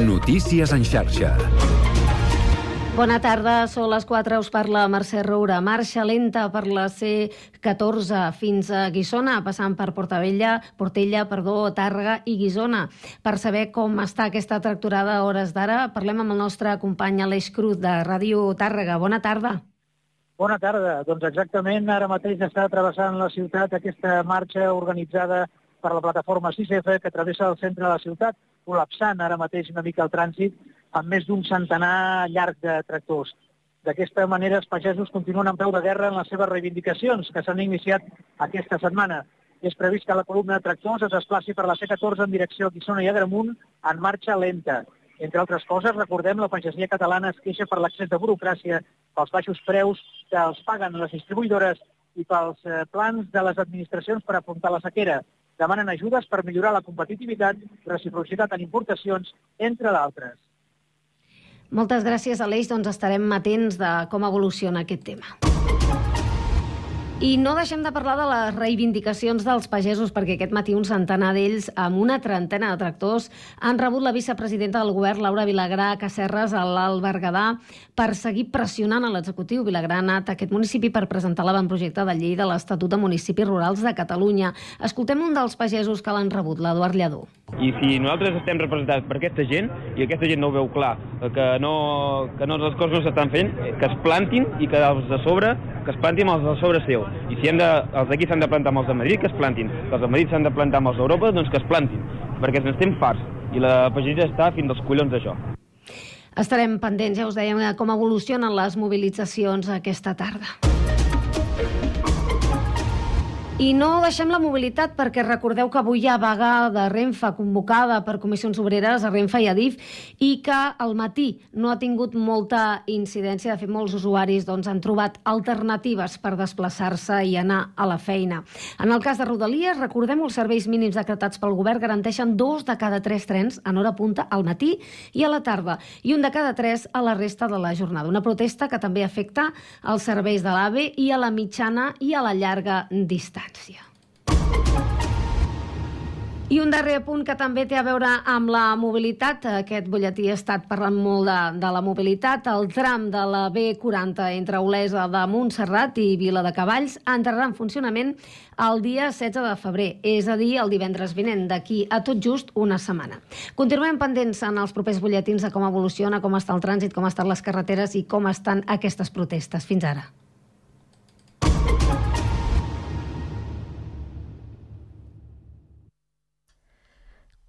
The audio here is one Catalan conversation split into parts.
Notícies en xarxa. Bona tarda, són les 4, us parla Mercè Roura. Marxa lenta per la C14 fins a Guissona, passant per Portavella, Portella, perdó, Tàrrega i Guissona. Per saber com està aquesta tracturada a hores d'ara, parlem amb el nostre company Aleix Cruz de Ràdio Tàrrega. Bona tarda. Bona tarda. Doncs exactament ara mateix està travessant la ciutat aquesta marxa organitzada per la plataforma 6F que travessa el centre de la ciutat, col·lapsant ara mateix una mica el trànsit amb més d'un centenar llarg de tractors. D'aquesta manera, els pagesos continuen en peu de guerra en les seves reivindicacions, que s'han iniciat aquesta setmana. És previst que la columna de tractors es desplaci per la C14 en direcció a Guissona i Agramunt en marxa lenta. Entre altres coses, recordem, la pagesia catalana es queixa per l'accés de burocràcia, pels baixos preus que els paguen les distribuïdores i pels eh, plans de les administracions per afrontar la sequera. Demanen ajudes per millorar la competitivitat, reciprocitat en importacions, entre d'altres. Moltes gràcies, Aleix. Doncs estarem atents de com evoluciona aquest tema. I no deixem de parlar de les reivindicacions dels pagesos, perquè aquest matí un centenar d'ells, amb una trentena de tractors, han rebut la vicepresidenta del govern, Laura Vilagrà Cacerres, a l'Alt Berguedà, per seguir pressionant a l'executiu. Vilagrà ha anat a aquest municipi per presentar l'avantprojecte de llei de l'Estatut de Municipis Rurals de Catalunya. Escoltem un dels pagesos que l'han rebut, l'Eduard Lledó. I si nosaltres estem representats per aquesta gent, i aquesta gent no ho veu clar, que no, que no les coses no s'estan fent, que es plantin i que els de sobre, que es plantin els de sobre seu. I si hem de, els d'aquí s'han de plantar amb els de Madrid, que es plantin. Que els de Madrid s'han de plantar amb els d'Europa, doncs que es plantin. Perquè ens estem farts. I la pagesia està fins als collons d'això. Estarem pendents, ja us dèiem, com evolucionen les mobilitzacions aquesta tarda. I no deixem la mobilitat perquè recordeu que avui hi ha vaga de Renfe convocada per comissions obreres a Renfe i a DIF i que al matí no ha tingut molta incidència. De fet, molts usuaris doncs, han trobat alternatives per desplaçar-se i anar a la feina. En el cas de Rodalies, recordem els serveis mínims decretats pel govern garanteixen dos de cada tres trens en hora punta al matí i a la tarda i un de cada tres a la resta de la jornada. Una protesta que també afecta els serveis de l'AVE i a la mitjana i a la llarga distància distància. I un darrer punt que també té a veure amb la mobilitat. Aquest butlletí ha estat parlant molt de, de la mobilitat. El tram de la B40 entre Olesa de Montserrat i Vila de Cavalls entrarà en funcionament el dia 16 de febrer, és a dir, el divendres vinent, d'aquí a tot just una setmana. Continuem pendents en els propers butlletins de com evoluciona, com està el trànsit, com estan les carreteres i com estan aquestes protestes. Fins ara.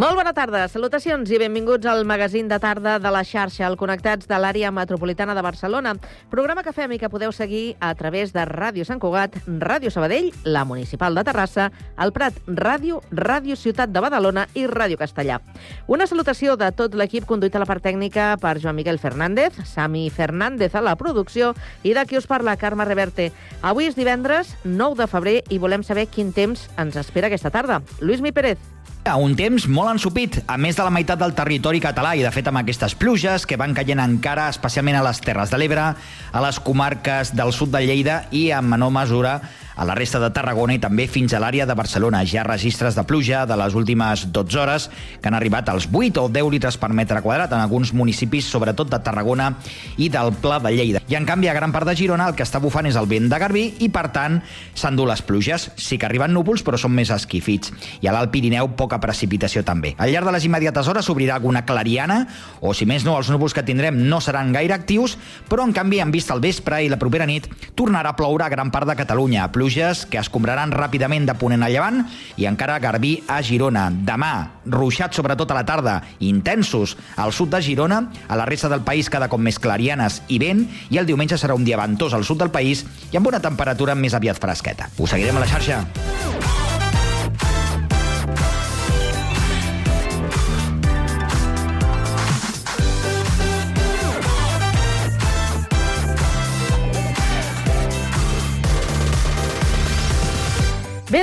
Molt bona tarda, salutacions i benvinguts al magazín de tarda de la xarxa, al Connectats de l'àrea metropolitana de Barcelona. Programa que fem i que podeu seguir a través de Ràdio Sant Cugat, Ràdio Sabadell, la Municipal de Terrassa, el Prat Ràdio, Ràdio Ciutat de Badalona i Ràdio Castellà. Una salutació de tot l'equip conduït a la part tècnica per Joan Miguel Fernández, Sami Fernández a la producció i de qui us parla, Carme Reverte. Avui és divendres 9 de febrer i volem saber quin temps ens espera aquesta tarda. Lluís Mi Pérez. Un temps molt ensupit, a més de la meitat del territori català i, de fet, amb aquestes pluges que van caient encara, especialment a les Terres de l'Ebre, a les comarques del sud de Lleida i, en menor mesura, a la resta de Tarragona i també fins a l'àrea de Barcelona. Ha registres de pluja de les últimes 12 hores que han arribat als 8 o 10 litres per metre quadrat en alguns municipis, sobretot de Tarragona i del Pla de Lleida. I en canvi a gran part de Girona el que està bufant és el vent de Garbí i per tant s'endú les pluges. Sí que arriben núvols però són més esquifits. I a l'Alt Pirineu poca precipitació també. Al llarg de les immediates hores s'obrirà alguna clariana o si més no els núvols que tindrem no seran gaire actius però en canvi en vista el vespre i la propera nit tornarà a ploure a gran part de Catalunya. Pluja pluges que escombraran ràpidament de ponent a llevant i encara Garbí a Girona. Demà, ruixat sobretot a la tarda, intensos al sud de Girona, a la resta del país cada cop més clarianes i vent, i el diumenge serà un dia ventós al sud del país i amb una temperatura més aviat fresqueta. Us seguirem a la xarxa.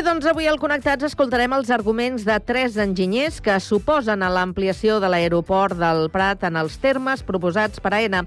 Doncs avui al Connectats escoltarem els arguments de tres enginyers que suposen a l'ampliació de l'aeroport del Prat en els termes proposats per AENA.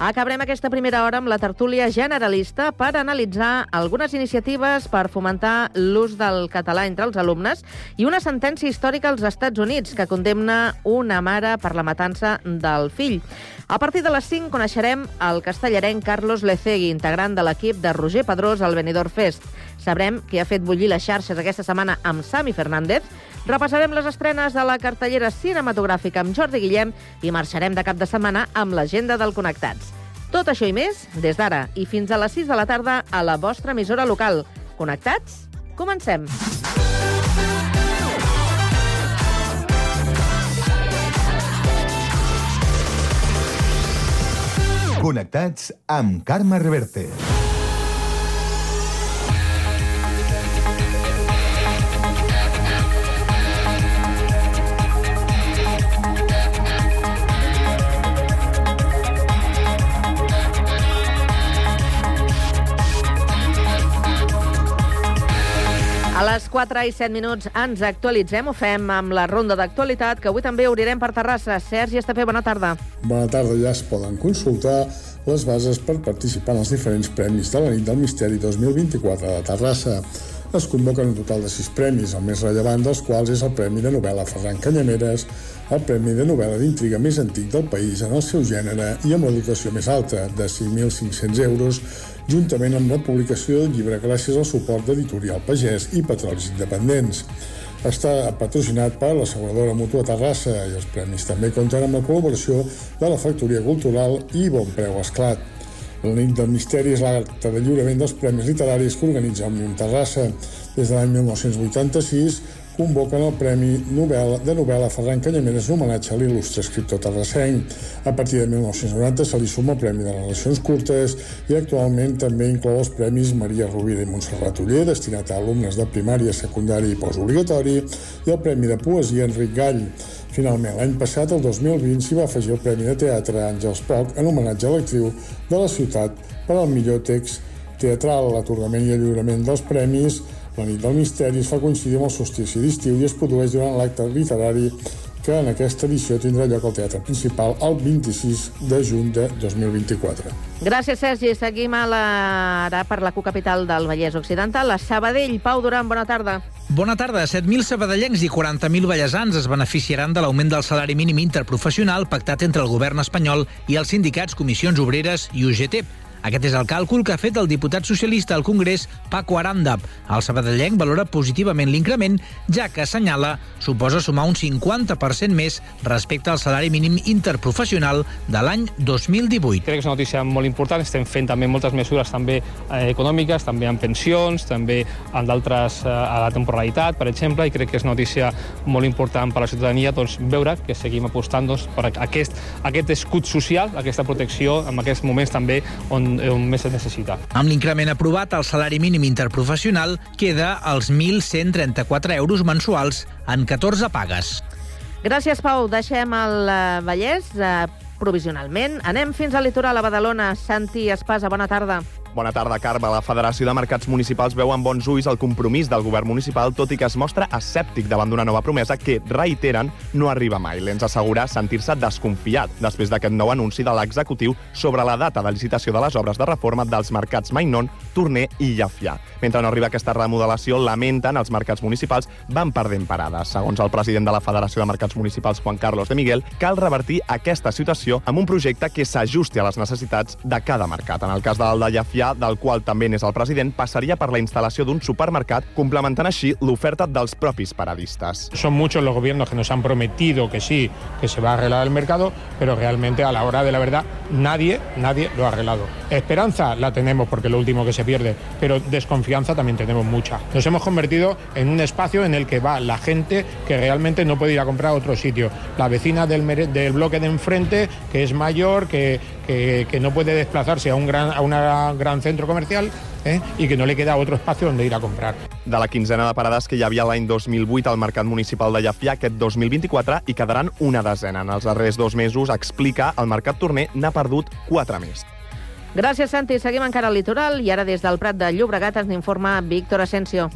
Acabarem aquesta primera hora amb la tertúlia generalista per analitzar algunes iniciatives per fomentar l'ús del català entre els alumnes i una sentència històrica als Estats Units que condemna una mare per la matança del fill. A partir de les 5 coneixerem el castellarenc Carlos Lecegui, integrant de l'equip de Roger Pedrós al Benidorm Fest. Sabrem qui ha fet bullir les xarxes aquesta setmana amb Sami Fernández. Repassarem les estrenes de la cartellera cinematogràfica amb Jordi Guillem i marxarem de cap de setmana amb l'agenda del Connectats. Tot això i més des d'ara i fins a les 6 de la tarda a la vostra emissora local. Connectats? Comencem! Connectats amb Carme Reverte. A les 4 i 7 minuts ens actualitzem, ho fem amb la ronda d'actualitat, que avui també obrirem per Terrassa. Sergi Estapé, bona tarda. Bona tarda, ja es poden consultar les bases per participar en els diferents premis de la nit del Misteri 2024 de Terrassa. Es convoquen un total de sis premis, el més rellevant dels quals és el Premi de Novel·la Ferran Canyameres, el Premi de Novel·la d'Intriga més antic del país en el seu gènere i amb la dotació més alta, de 5.500 euros, juntament amb la publicació del llibre gràcies al suport d'Editorial Pagès i Petrolis Independents. Està patrocinat per l'asseguradora Mutua Terrassa i els premis també compten amb la col·laboració de la Factoria Cultural i Bon Preu Esclat. La nit del misteri és l'acte de lliurament dels premis literaris que organitza Òmnium Terrassa. Des de l'any 1986 convoquen el Premi novel·la, de novel·la Ferran Canyameres en homenatge a l'il·lustre escriptor terrassenc. A partir de 1990 se li suma el Premi de Relacions Curtes i actualment també inclou els Premis Maria Rovira i Montserrat Uller, destinat a alumnes de primària, secundària i postobligatori, i el Premi de Poesia Enric Gall. Finalment, l'any passat, el 2020, s'hi va afegir el Premi de Teatre Àngels Poc en homenatge a l'actriu de la ciutat per al millor text teatral. L'atorgament i el lliurament dels premis la nit del misteri es fa coincidir amb el solstici d'estiu i es produeix durant l'acte literari que en aquesta edició tindrà lloc al Teatre Principal el 26 de juny de 2024. Gràcies, Sergi. Seguim a la... ara per la cocapital del Vallès Occidental, a Sabadell. Pau Duran, bona tarda. Bona tarda. 7.000 sabadellencs i 40.000 ballesans es beneficiaran de l'augment del salari mínim interprofessional pactat entre el govern espanyol i els sindicats Comissions Obreres i UGT. Aquest és el càlcul que ha fet el diputat socialista al Congrés, Paco Aranda. El sabadellenc valora positivament l'increment, ja que assenyala suposa sumar un 50% més respecte al salari mínim interprofessional de l'any 2018. Crec que és una notícia molt important. Estem fent també moltes mesures també eh, econòmiques, també en pensions, també en d'altres eh, a la temporalitat, per exemple, i crec que és una notícia molt important per a la ciutadania doncs, veure que seguim apostant doncs, per aquest, aquest escut social, aquesta protecció en aquests moments també on, on més es necessita. Amb l'increment aprovat, el salari mínim interprofessional queda als 1.134 euros mensuals en 14 pagues. Gràcies, Pau. Deixem el eh, Vallès eh, provisionalment. Anem fins al litoral a Badalona. Santi Espasa, bona tarda. Bona tarda, Carme. La Federació de Mercats Municipals veu amb bons ulls el compromís del govern municipal, tot i que es mostra escèptic davant d'una nova promesa que, reiteren, no arriba mai. L'ens assegura sentir-se desconfiat després d'aquest nou anunci de l'executiu sobre la data de licitació de les obres de reforma dels mercats Mainon, Torner i Llafià. Mentre no arriba aquesta remodelació, lamenten els mercats municipals van perdent parades. Segons el president de la Federació de Mercats Municipals, Juan Carlos de Miguel, cal revertir aquesta situació amb un projecte que s'ajusti a les necessitats de cada mercat. En el cas del de Llafià, del qual també n'és el president, passaria per la instal·lació d'un supermercat, complementant així l'oferta dels propis paradistes. Son muchos los gobiernos que nos han prometido que sí, que se va a arreglar el mercado, pero realmente a la hora de la verdad nadie, nadie lo ha arreglado. Esperanza la tenemos porque lo último que se pierde, pero desconfianza también tenemos mucha. Nos hemos convertido en un espacio en el que va la gente que realmente no puede ir a comprar a otro sitio. La vecina del, del bloque de enfrente, que es mayor, que, que, que no puede desplazarse a un gran, a una gran centro comercial ¿eh? y que no le queda otro espacio donde ir a comprar. De la quinzena de parades que hi havia l'any 2008 al Mercat Municipal de Llafià, aquest 2024 hi quedaran una desena. En els darrers dos mesos, explica, el Mercat Torner n'ha perdut quatre més. Gràcies, Santi. Seguim encara al litoral i ara des del Prat de Llobregat ens informa Víctor Asensio.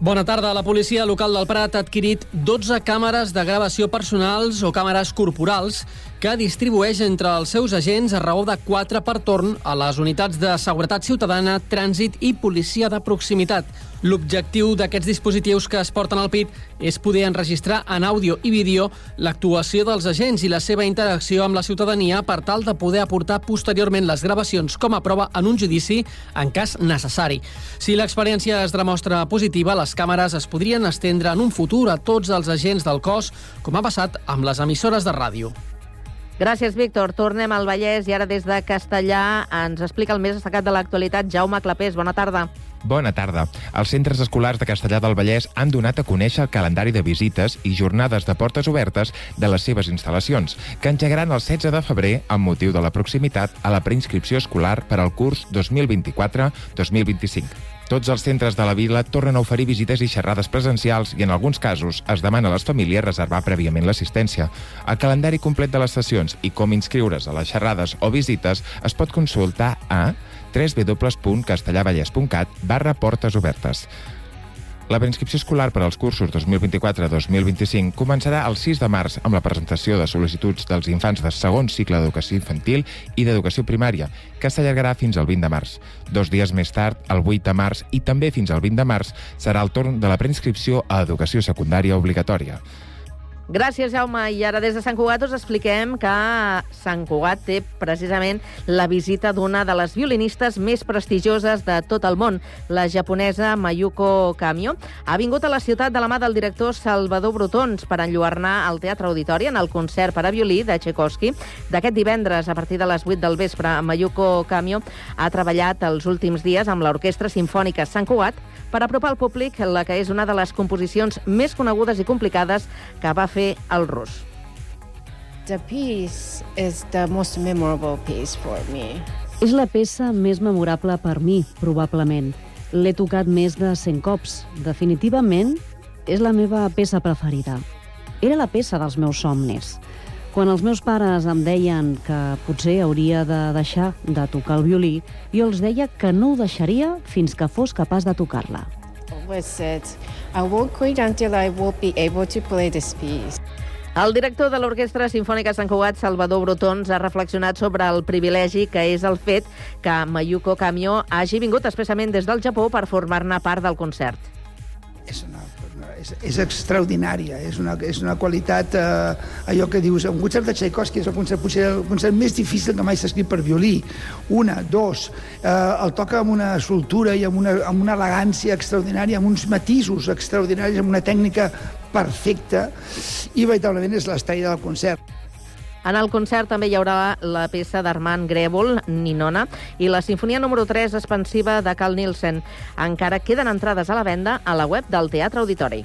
Bona tarda. La policia local del Prat ha adquirit 12 càmeres de gravació personals o càmeres corporals que distribueix entre els seus agents a raó de 4 per torn a les unitats de seguretat ciutadana, trànsit i policia de proximitat. L'objectiu d'aquests dispositius que es porten al pit és poder enregistrar en àudio i vídeo l'actuació dels agents i la seva interacció amb la ciutadania per tal de poder aportar posteriorment les gravacions com a prova en un judici en cas necessari. Si l'experiència es demostra positiva, les càmeres es podrien estendre en un futur a tots els agents del cos, com ha passat amb les emissores de ràdio. Gràcies, Víctor. Tornem al Vallès i ara des de Castellà ens explica el més destacat de l'actualitat Jaume Clapés. Bona tarda. Bona tarda. Els centres escolars de Castellà del Vallès han donat a conèixer el calendari de visites i jornades de portes obertes de les seves instal·lacions, que engegaran el 16 de febrer amb motiu de la proximitat a la preinscripció escolar per al curs 2024-2025. Tots els centres de la vila tornen a oferir visites i xerrades presencials i, en alguns casos, es demana a les famílies reservar prèviament l'assistència. El calendari complet de les sessions i com inscriure's a les xerrades o visites es pot consultar a www.castellavallès.cat barra portes obertes. La preinscripció escolar per als cursos 2024-2025 començarà el 6 de març amb la presentació de sol·licituds dels infants de segon cicle d'educació infantil i d'educació primària, que s'allargarà fins al 20 de març. Dos dies més tard, el 8 de març i també fins al 20 de març, serà el torn de la preinscripció a educació secundària obligatòria. Gràcies, Jaume. I ara des de Sant Cugat us expliquem que Sant Cugat té precisament la visita d'una de les violinistes més prestigioses de tot el món, la japonesa Mayuko Kamio. Ha vingut a la ciutat de la mà del director Salvador Brutons per enlluernar al Teatre Auditori en el concert per a violí de Tchaikovsky. D'aquest divendres, a partir de les 8 del vespre, Mayuko Kamio ha treballat els últims dies amb l'Orquestra Simfònica Sant Cugat per apropar al públic la que és una de les composicions més conegudes i complicades que va fer el rus. The piece is the most memorable piece for me. És la peça més memorable per mi, probablement. L'he tocat més de 100 cops. Definitivament, és la meva peça preferida. Era la peça dels meus somnis. Quan els meus pares em deien que potser hauria de deixar de tocar el violí, jo els deia que no ho deixaria fins que fos capaç de tocar-la. Always said, I won't quit until I will be able to play this piece. El director de l'Orquestra Simfònica Sant Cugat, Salvador Brotons, ha reflexionat sobre el privilegi que és el fet que Mayuko Kamio hagi vingut expressament des del Japó per formar-ne part del concert. És una és, és extraordinària, és una, és una qualitat, eh, allò que dius, un concert de Tchaikovsky és el concert, potser el concert més difícil que mai s'ha escrit per violí. Una, dos, eh, el toca amb una soltura i amb una, amb una elegància extraordinària, amb uns matisos extraordinaris, amb una tècnica perfecta, i veritablement és l'estrella del concert. En el concert també hi haurà la peça d'Armand Grèvol, Ninona, i la sinfonia número 3 expansiva de Carl Nielsen. Encara queden entrades a la venda a la web del Teatre Auditori.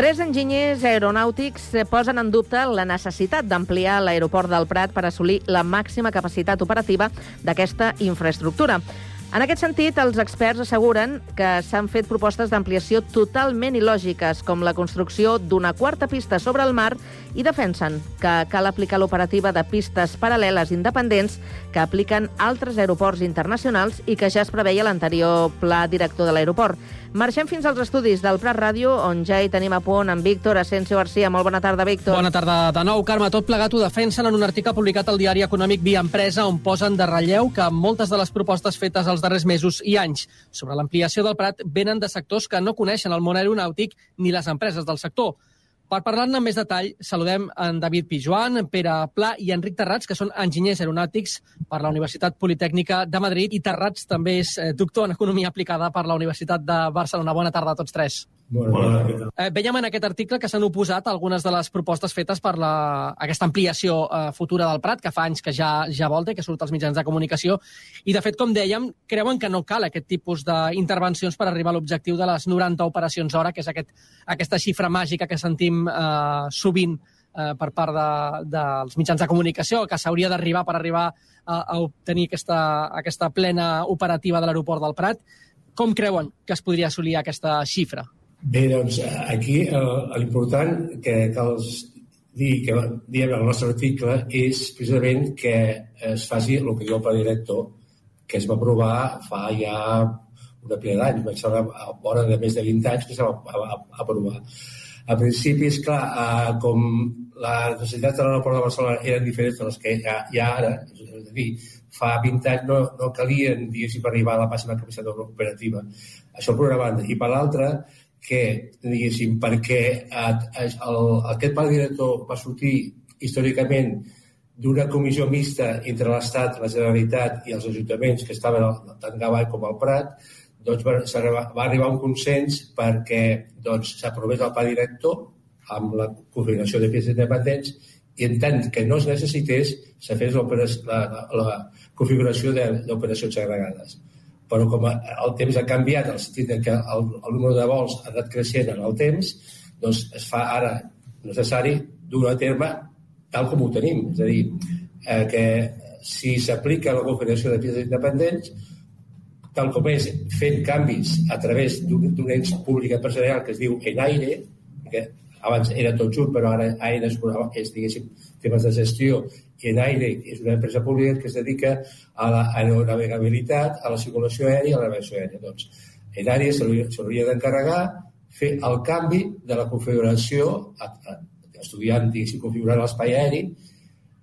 Tres enginyers aeronàutics eh, posen en dubte la necessitat d'ampliar l'aeroport del Prat per assolir la màxima capacitat operativa d'aquesta infraestructura. En aquest sentit, els experts asseguren que s'han fet propostes d'ampliació totalment il·lògiques, com la construcció d'una quarta pista sobre el mar, i defensen que cal aplicar l'operativa de pistes paral·leles independents que apliquen altres aeroports internacionals i que ja es preveia l'anterior pla director de l'aeroport. Marxem fins als estudis del Prat Ràdio, on ja hi tenim a punt en Víctor Asensio García. Molt bona tarda, Víctor. Bona tarda de nou, Carme. Tot plegat ho defensen en un article publicat al diari econòmic Via Empresa, on posen de relleu que moltes de les propostes fetes als darrers mesos i anys sobre l'ampliació del Prat venen de sectors que no coneixen el món aeronàutic ni les empreses del sector. Per parlar-ne amb més detall, saludem en David Pijuan, Pere Pla i Enric Terrats, que són enginyers aeronàutics per la Universitat Politècnica de Madrid, i Terrats també és eh, doctor en Economia Aplicada per la Universitat de Barcelona. Bona tarda a tots tres. Bona Eh, veiem en aquest article que s'han oposat a algunes de les propostes fetes per la, aquesta ampliació eh, futura del Prat, que fa anys que ja ja volta i que surt als mitjans de comunicació. I, de fet, com dèiem, creuen que no cal aquest tipus d'intervencions per arribar a l'objectiu de les 90 operacions hora, que és aquest, aquesta xifra màgica que sentim eh, sovint eh, per part de, dels mitjans de comunicació, que s'hauria d'arribar per arribar a, a obtenir aquesta, aquesta plena operativa de l'aeroport del Prat. Com creuen que es podria assolir aquesta xifra? Bé, doncs aquí eh, l'important que cal dir que diem el nostre article és precisament que es faci el que diu el pla director que es va aprovar fa ja una pila d'anys, vaig ser a vora de més de 20 anys que es va aprovar. A principi, és clar, eh, com les necessitats de l'aeroport de Barcelona eren diferents de les que hi ha, hi ha ara, és a dir, fa 20 anys no, no calien, diguéssim, per arribar a la màxima capacitat operativa. Això per una banda. I per l'altra, que, diguéssim, perquè el, aquest pla director va sortir històricament d'una comissió mixta entre l'Estat, la Generalitat i els ajuntaments que estaven tant Gavall com al Prat, doncs va, va arribar a un consens perquè doncs, s'aprovés el pla director amb la configuració de pièces independents i en tant que no es necessités, se fes la, la, la configuració d'operacions agregades però com el temps ha canviat, en el sentit que el, el número de vols ha anat creixent en el temps, doncs es fa ara necessari dur a terme tal com ho tenim. És a dir, eh, que si s'aplica la confederació de piezas independents, tal com és, fent canvis a través d'un ens públic empresarial que es diu Enaire, que abans era tot junt, però ara Aire és, és diguéssim, temes de gestió en Aire és una empresa pública que es dedica a l'aeronavegabilitat, a la circulació aèria i a la navegació aèria. Doncs, en Aire s'hauria d'encarregar fer el canvi de la configuració, estudiant, diguéssim, configurant l'espai aeri,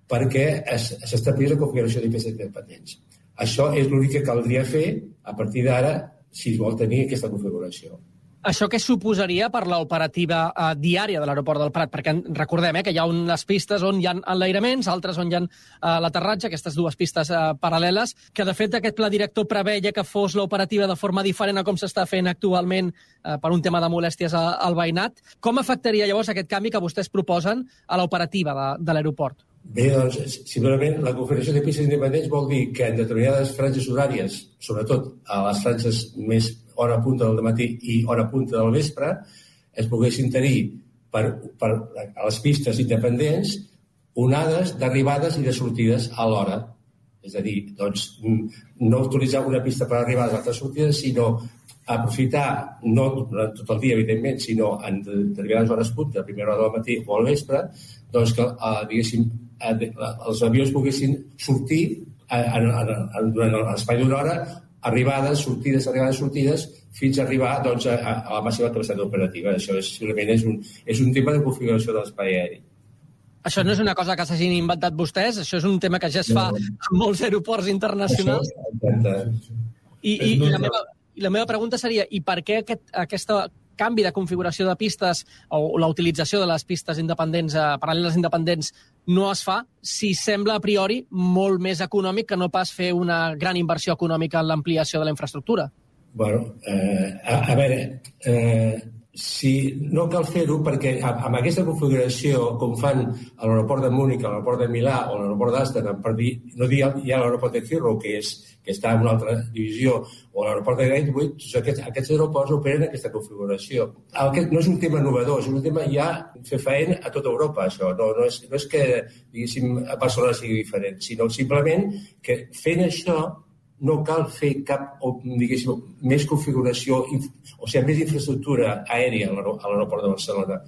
perquè s'establís la configuració d'IPs independents. Això és l'únic que caldria fer a partir d'ara si es vol tenir aquesta configuració. Això què suposaria per l'operativa eh, diària de l'aeroport del Prat? Perquè recordem eh, que hi ha unes pistes on hi ha enlairaments, altres on hi ha eh, l'aterratge, aquestes dues pistes eh, paral·leles, que de fet aquest pla director preveia que fos l'operativa de forma diferent a com s'està fent actualment eh, per un tema de molèsties al, al veïnat. Com afectaria llavors aquest canvi que vostès proposen a l'operativa de, de l'aeroport? Bé, doncs, simplement la configuració de pistes independents vol dir que en determinades franges horàries, sobretot a les franges més hora punta del matí i hora punta del vespre, es poguessin tenir per, per, a les pistes independents onades d'arribades i de sortides a l'hora. És a dir, doncs, no utilitzar una pista per arribar a altres sortides, sinó aprofitar, no durant tot el dia, evidentment, sinó en determinades hores punta, a primera hora del matí o al vespre, doncs que, eh, diguéssim, eh, els avions poguessin sortir eh, en, en, en, durant l'espai d'una hora arribades, sortides, arribades, sortides, fins a arribar doncs, a, a la màxima capacitat operativa. Això és, simplement és un, és un tema de configuració de l'espai aeri. Això no és una cosa que s'hagin inventat vostès, això és un tema que ja es fa en molts aeroports internacionals. I, i, i, la meva, I la meva pregunta seria, i per què aquest, aquesta canvi de configuració de pistes o la utilització de les pistes independents, eh, paral·leles independents, no es fa si sembla a priori molt més econòmic que no pas fer una gran inversió econòmica en l'ampliació de la infraestructura? bueno, eh, a, a veure, eh, si no cal fer-ho perquè amb aquesta configuració, com fan a l'aeroport de Múnich, a l'aeroport de Milà o a l'aeroport d'Amsterdam, per dir, no dir ja l'aeroport de Heathrow, que, és, que està en una altra divisió, o l'aeroport de Gateway, tots aquests, aquests aeroports operen aquesta configuració. Aquest no és un tema innovador, és un tema ja fer feina a tota Europa, això. No, no, és, no és que, diguéssim, a Barcelona sigui diferent, sinó simplement que fent això no cal fer cap, diguéssim, més configuració, o sigui, més infraestructura aèria a l'aeroport de Barcelona,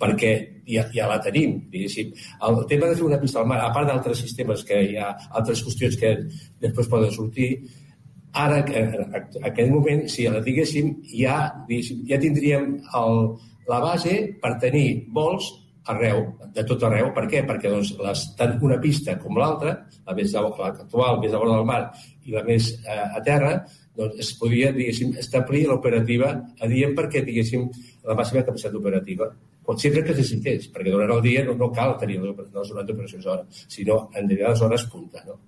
perquè ja, ja la tenim, diguéssim. El tema de fer una pista al mar, a part d'altres sistemes que hi ha altres qüestions que després poden sortir, ara, en aquest moment, si la diguéssim, ja, ja tindríem el, la base per tenir vols arreu, de tot arreu. Per què? Perquè doncs, les, tant una pista com l'altra, la més actual, més a vora del mar, i la més eh, a terra, doncs es podia, diguéssim, establir l'operativa a dient perquè, diguéssim, la màxima capacitat operativa. quan sempre que necessités, perquè durant el dia no, no cal tenir les 90 operacions hora, sinó en determinades hores punta. No?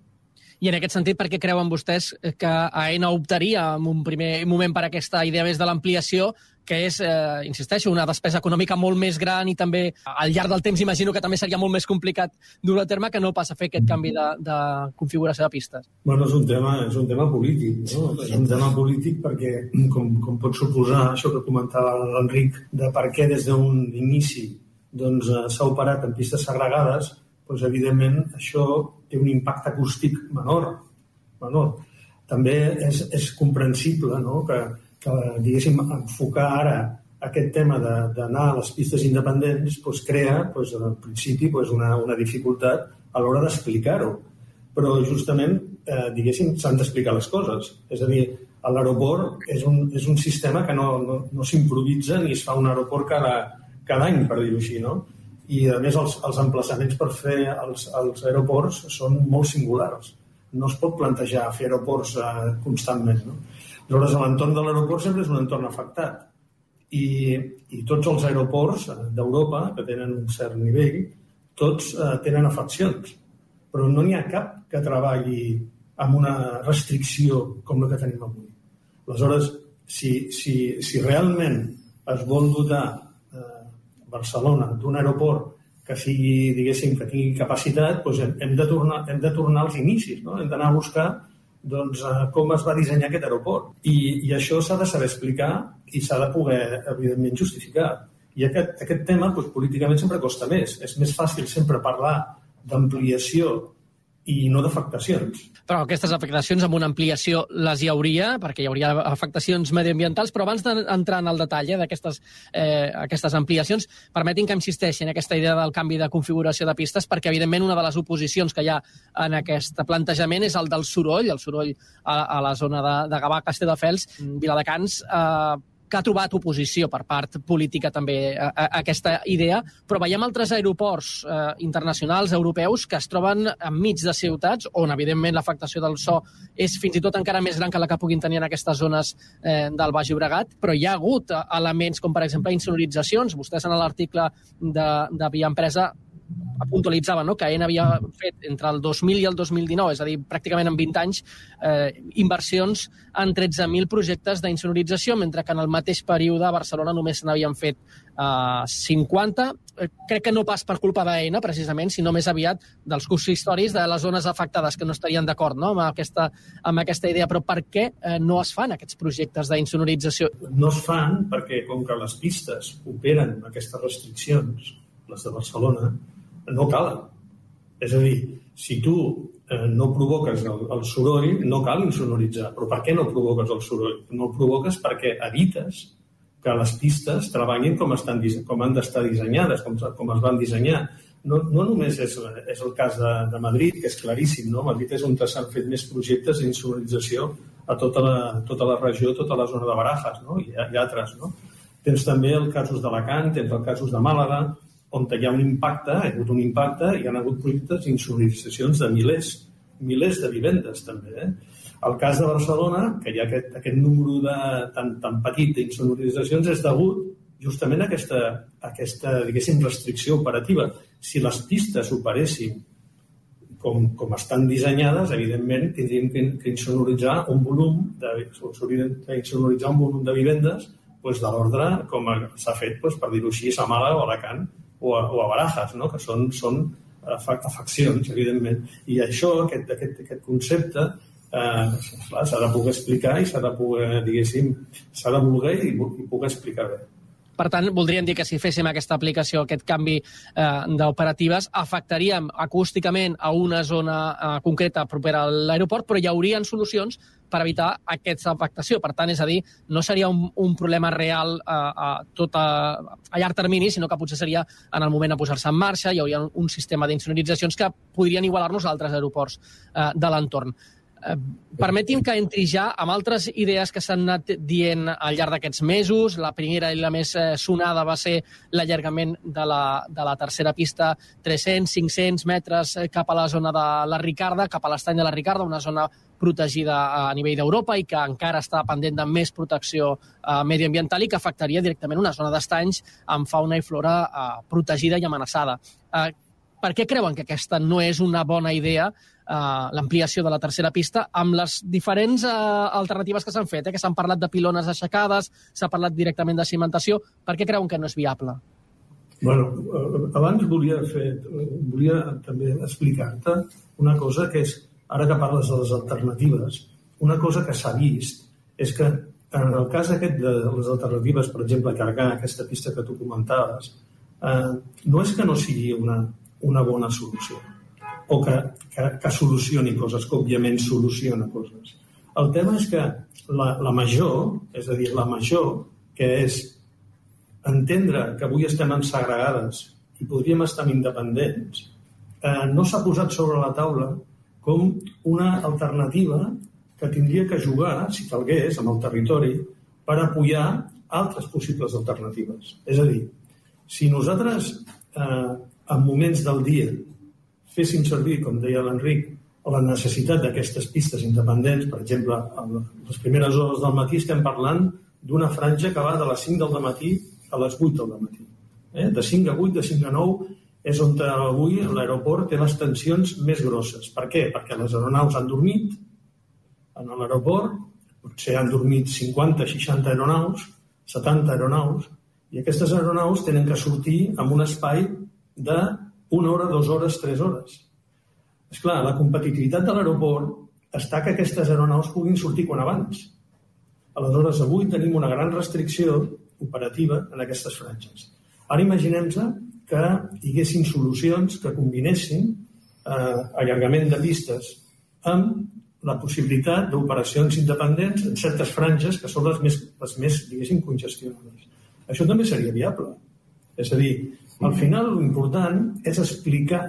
I en aquest sentit, per què creuen vostès que AENA optaria en un primer moment per aquesta idea més de l'ampliació, que és, eh, insisteixo, una despesa econòmica molt més gran i també al llarg del temps imagino que també seria molt més complicat dur a terme que no passa a fer aquest canvi de, de configuració de pistes? Bueno, és un tema, és un tema polític, no? És un tema polític perquè, com, com pot suposar això que comentava l'Enric, de per què des d'un inici doncs, eh, s'ha operat en pistes segregades, doncs, evidentment això té un impacte acústic menor. menor. També és, és comprensible no? que, que diguéssim, enfocar ara aquest tema d'anar a les pistes independents doncs, crea, doncs, al principi, doncs, una, una dificultat a l'hora d'explicar-ho. Però justament, eh, diguéssim, s'han d'explicar les coses. És a dir, l'aeroport és, un, és un sistema que no, no, no s'improvisa ni es fa un aeroport cada, cada any, per dir-ho així, no? I, a més, els, els emplaçaments per fer els, els aeroports són molt singulars. No es pot plantejar fer aeroports eh, constantment, no? Aleshores, l'entorn de l'aeroport sempre és un entorn afectat. I, i tots els aeroports d'Europa, que tenen un cert nivell, tots eh, tenen afeccions. Però no n'hi ha cap que treballi amb una restricció com la que tenim avui. Aleshores, si, si, si realment es vol dotar eh, Barcelona d'un aeroport que sigui, diguéssim, que tingui capacitat, doncs hem, hem, de tornar, hem de tornar als inicis, no? hem d'anar a buscar doncs, eh, com es va dissenyar aquest aeroport. I, i això s'ha de saber explicar i s'ha de poder, evidentment, justificar. I aquest, aquest tema, doncs, políticament, sempre costa més. És més fàcil sempre parlar d'ampliació i no d'afectacions. Però aquestes afectacions amb una ampliació les hi hauria, perquè hi hauria afectacions mediambientals, però abans d'entrar en el detall eh, d'aquestes eh, aquestes ampliacions, permetin que insisteixi en aquesta idea del canvi de configuració de pistes, perquè evidentment una de les oposicions que hi ha en aquest plantejament és el del soroll, el soroll a, a la zona de, de Gavà, Castelldefels, Viladecans, eh, que ha trobat oposició per part política també a, a, aquesta idea, però veiem altres aeroports eh, internacionals, europeus, que es troben enmig de ciutats on, evidentment, l'afectació del so és fins i tot encara més gran que la que puguin tenir en aquestes zones eh, del Baix Llobregat, però hi ha hagut elements com, per exemple, insonoritzacions. Vostès en l'article de, de Via Empresa puntualitzava no? que AENA havia fet entre el 2000 i el 2019, és a dir, pràcticament en 20 anys, eh, inversions en 13.000 projectes d'insonorització, mentre que en el mateix període a Barcelona només n'havien fet eh, 50. Eh, crec que no pas per culpa d'AENA, precisament, sinó més aviat dels consistoris de les zones afectades que no estarien d'acord no? amb, aquesta, amb aquesta idea. Però per què eh, no es fan aquests projectes d'insonorització? No es fan perquè, com que les pistes operen aquestes restriccions, les de Barcelona, no calen. És a dir, si tu eh, no provoques el, el soroll, no cal insonoritzar. Però per què no provoques el soroll? No el provoques perquè evites que les pistes treballin com, estan, com han d'estar dissenyades, com, com es van dissenyar. No, no només és, és el cas de, de Madrid, que és claríssim, no? Madrid és on s'han fet més projectes d'insonorització a tota la, tota la regió, tota la zona de Barajas, no? I, i altres, no? Tens també els casos d'Alacant, tens els casos de Màlaga, on hi ha un impacte, hi ha hagut un impacte, hi ha hagut projectes d'insonoritzacions de milers, milers de vivendes també. Eh? El cas de Barcelona, que hi ha aquest, aquest número de, tan, tan petit d'insonoritzacions, és degut justament a aquesta, a aquesta diguéssim, restricció operativa. Si les pistes operessin com, com estan dissenyades, evidentment tindríem que, que insonoritzar un volum de, insonoritzar un volum de vivendes doncs, de l'ordre com s'ha fet, doncs, per dir-ho així, a Mala o Alacant, o a, o a barajas, no? que són, són afeccions, evidentment. I això, aquest, aquest, aquest concepte, eh, s'ha de poder explicar i s'ha de poder, diguéssim, s'ha de voler i, i poder explicar bé. Per tant, voldríem dir que si féssim aquesta aplicació, aquest canvi eh, d'operatives, afectaríem acústicament a una zona eh, concreta propera a l'aeroport, però hi haurien solucions per evitar aquesta afectació. Per tant, és a dir, no seria un, un problema real eh, a, tot a, a llarg termini, sinó que potser seria en el moment de posar-se en marxa, hi hauria un, un sistema d'insonoritzacions que podrien igualar-nos a altres aeroports eh, de l'entorn. Eh, permeti'm que entri ja amb altres idees que s'han anat dient al llarg d'aquests mesos. La primera i la més eh, sonada va ser l'allargament de, la, de la tercera pista 300-500 metres eh, cap a la zona de la Ricarda, cap a l'estany de la Ricarda, una zona protegida a nivell d'Europa i que encara està pendent de més protecció eh, mediambiental i que afectaria directament una zona d'estanys amb fauna i flora eh, protegida i amenaçada. Eh, per què creuen que aquesta no és una bona idea, eh, l'ampliació de la tercera pista, amb les diferents eh, alternatives que s'han fet, eh, que s'han parlat de pilones aixecades, s'ha parlat directament de cimentació, per què creuen que no és viable? Bueno, eh, abans volia fer, volia també explicar-te una cosa que és, ara que parles de les alternatives, una cosa que s'ha vist és que en el cas aquest de les alternatives, per exemple, carregar aquesta pista que tu comentaves, eh, no és que no sigui una, una bona solució o que, que, que solucioni coses, que òbviament soluciona coses. El tema és que la, la major, és a dir, la major, que és entendre que avui estem en segregades i podríem estar independents, eh, no s'ha posat sobre la taula com una alternativa que tindria que jugar, si calgués, amb el territori per apoyar altres possibles alternatives. És a dir, si nosaltres eh, en moments del dia féssim servir, com deia l'Enric, la necessitat d'aquestes pistes independents, per exemple, a les primeres hores del matí estem parlant d'una franja que va de les 5 del matí a les 8 del matí. Eh? De 5 a 8, de 5 a 9, és on avui l'aeroport té les tensions més grosses. Per què? Perquè les aeronaus han dormit en l'aeroport, potser han dormit 50, 60 aeronaus, 70 aeronaus, i aquestes aeronaus tenen que sortir amb un espai de una hora, dues hores, tres hores. És clar, la competitivitat de l'aeroport està que aquestes aeronaus puguin sortir quan abans. Aleshores, avui tenim una gran restricció operativa en aquestes franges. Ara imaginem-nos que hi haguessin solucions que combinessin eh, allargament de pistes amb la possibilitat d'operacions independents en certes franges que són les més, les més diguéssim, congestionades. Això també seria viable. És a dir, al final l'important és explicar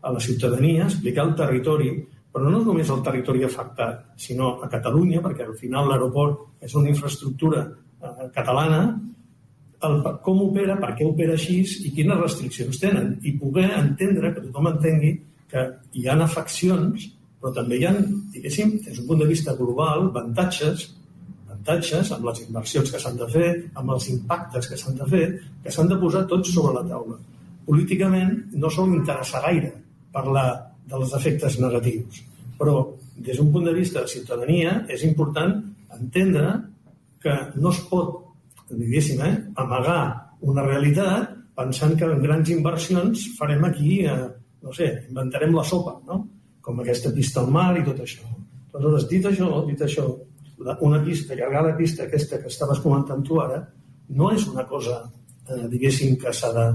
a la ciutadania, explicar al territori, però no només al territori afectat, sinó a Catalunya, perquè al final l'aeroport és una infraestructura eh, catalana, el, com opera, per què opera així i quines restriccions tenen. I poder entendre, que tothom entengui, que hi ha afeccions, però també hi ha, diguéssim, des d'un punt de vista global, avantatges avantatges, amb les inversions que s'han de fer, amb els impactes que s'han de fer, que s'han de posar tots sobre la taula. Políticament no sol interessar gaire parlar dels efectes negatius, però des d'un punt de vista de ciutadania és important entendre que no es pot, diguéssim, eh, amagar una realitat pensant que en grans inversions farem aquí, eh, no sé, inventarem la sopa, no? com aquesta pista al mar i tot això. Aleshores, dit això, dit això, una pista, allargar la pista aquesta que estaves comentant tu ara, no és una cosa, eh, diguéssim, que s'ha de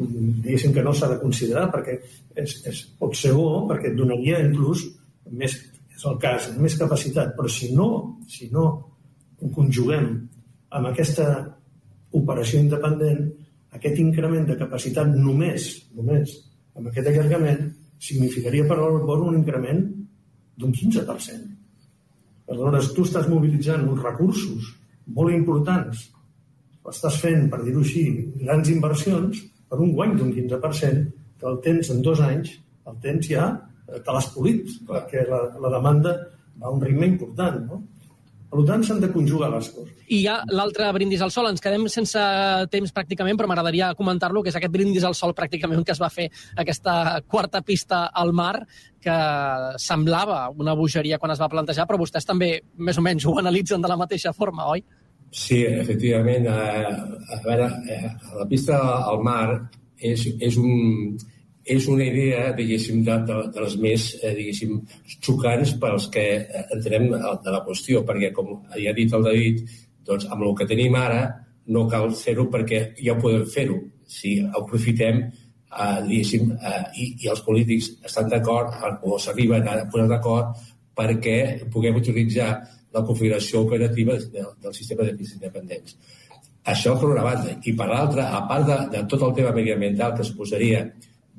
diguéssim que no s'ha de considerar perquè és, és, pot ser bo perquè et donaria inclús més, és el cas, més capacitat, però si no, si no ho conjuguem amb aquesta operació independent, aquest increment de capacitat només, només amb aquest allargament, significaria per l'aeroport un increment d'un 15%. Aleshores, tu estàs mobilitzant uns recursos molt importants, estàs fent, per dir-ho així, grans inversions per un guany d'un 15%, que el tens en dos anys, el tens ja, eh, te l'has polit, perquè la, la demanda va a un ritme important, no? Per tant, s'han de conjugar les coses. I hi ha l'altre brindis al sol. Ens quedem sense temps pràcticament, però m'agradaria comentar-lo, que és aquest brindis al sol pràcticament que es va fer aquesta quarta pista al mar, que semblava una bogeria quan es va plantejar, però vostès també més o menys ho analitzen de la mateixa forma, oi? Sí, efectivament. A, a veure, eh, la pista al mar és, és un, és una idea, diguéssim, de, de, de les més, eh, diguéssim, xocants pels que entrem de la qüestió, perquè, com ja ha dit el David, doncs amb el que tenim ara no cal fer-ho perquè ja podem fer-ho. Si aprofitem, eh, diguéssim, eh, i, i els polítics estan d'acord o s'arriben a posar d'acord perquè puguem utilitzar la configuració operativa del, del sistema de pistes independents. Això per una banda. I per l'altra, a part de, de tot el tema mediambiental que suposaria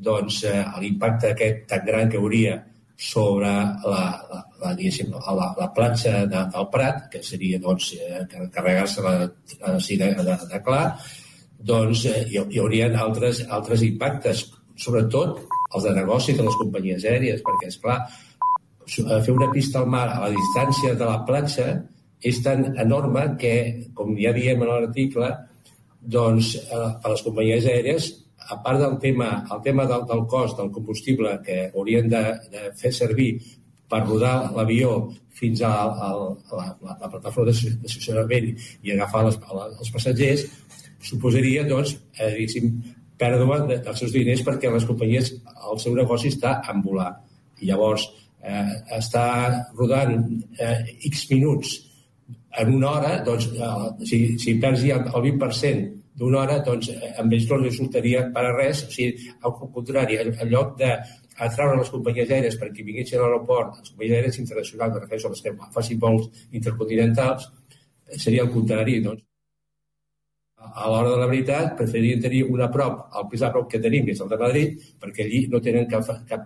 doncs, eh, l'impacte aquest tan gran que hauria sobre la, la, la, la, la platja de, del Prat, que seria doncs, eh, carregar-se la, de, de, de clar, doncs eh, hi, hi haurien altres, altres impactes, sobretot els de negoci de les companyies aèries, perquè, és clar, eh, fer una pista al mar a la distància de la platja és tan enorme que, com ja diem en l'article, doncs, eh, a les companyies aèries, a part del tema, el tema del, del cost del combustible que haurien de, de fer servir per rodar l'avió fins a, a, a, la, la, la plataforma d'estacionament i agafar les, els passatgers, suposaria, doncs, eh, pèrdua de, dels seus diners perquè les companyies, el seu negoci està en volar. I llavors, eh, està rodant eh, X minuts en una hora, doncs, eh, si, si perds ja el 20% d'una hora, doncs eh, amb ells no li resultaria per a res, o sigui, al contrari, en, en lloc de atraure les companyies aèries perquè vinguessin a l'aeroport, les companyies aèries internacionals, me refereixo a les que facin vols intercontinentals, seria el contrari, doncs. A l'hora de la veritat, preferien tenir una prop, el més a prop que tenim, que és el de Madrid, perquè allí no tenen cap, cap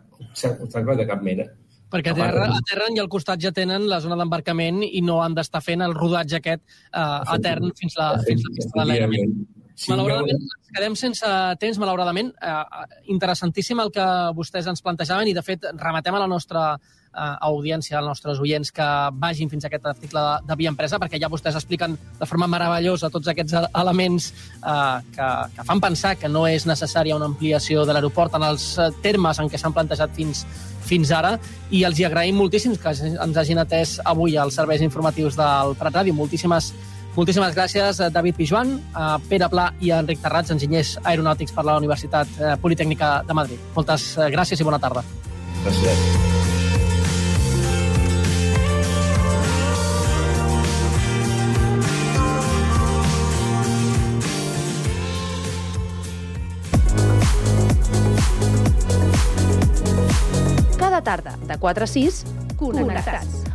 obstacle de cap mena. Perquè a terra, a terra i al costat ja tenen la zona d'embarcament i no han d'estar fent el rodatge aquest eh, etern fins la, fins la pista de l'aire. Sí, malauradament, ens quedem sense temps, malauradament. Eh, interessantíssim el que vostès ens plantejaven i, de fet, rematem a la nostra eh, audiència, als nostres oients, que vagin fins a aquest article de, de Via Empresa, perquè ja vostès expliquen de forma meravellosa tots aquests elements eh, que, que fan pensar que no és necessària una ampliació de l'aeroport en els eh, termes en què s'han plantejat fins, fins ara i els hi agraïm moltíssim que ens hagin atès avui als serveis informatius del Prat Ràdio. Moltíssimes Moltíssimes gràcies a David Pijuan, a Pere Pla i a Enric Terrats, enginyers aeronàutics per la Universitat eh, Politècnica de Madrid. Moltes eh, gràcies i bona tarda. Gràcies. Cada tarda, de 4 a 6, Connectats.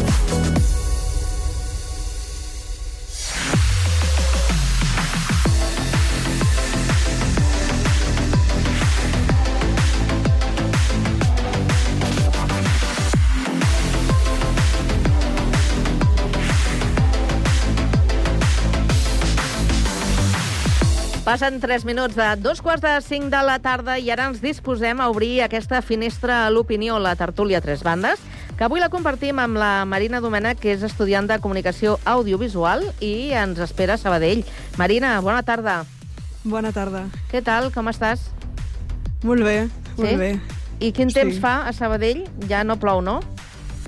Passen 3 minuts de dos quarts de 5 de la tarda i ara ens disposem a obrir aquesta finestra a l'opinió, la tertúlia Tres Bandes, que avui la compartim amb la Marina Domènech, que és estudiant de Comunicació Audiovisual i ens espera a Sabadell. Marina, bona tarda. Bona tarda. Què tal, com estàs? Molt bé, molt sí? bé. I quin temps Sí. fa a Sabadell? Ja no plou, no?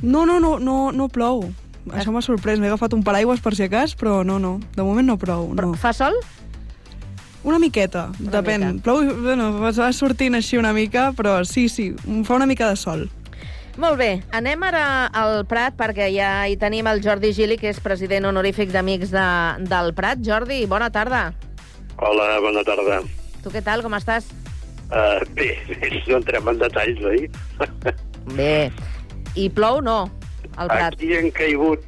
No, no, no, no, no plou. Això m'ha sorprès. M'he agafat un paraigües per si acas, però no, no. De moment no plou. No. Fa sol? Una miqueta, Una depèn. mica. Plou, bueno, va sortint així una mica, però sí, sí, fa una mica de sol. Molt bé, anem ara al Prat perquè ja hi tenim el Jordi Gili, que és president honorífic d'Amics de, del Prat. Jordi, bona tarda. Hola, bona tarda. Tu què tal, com estàs? Uh, bé, bé, no entrem en detalls, oi? Bé. I plou, no, al Prat? Aquí han caigut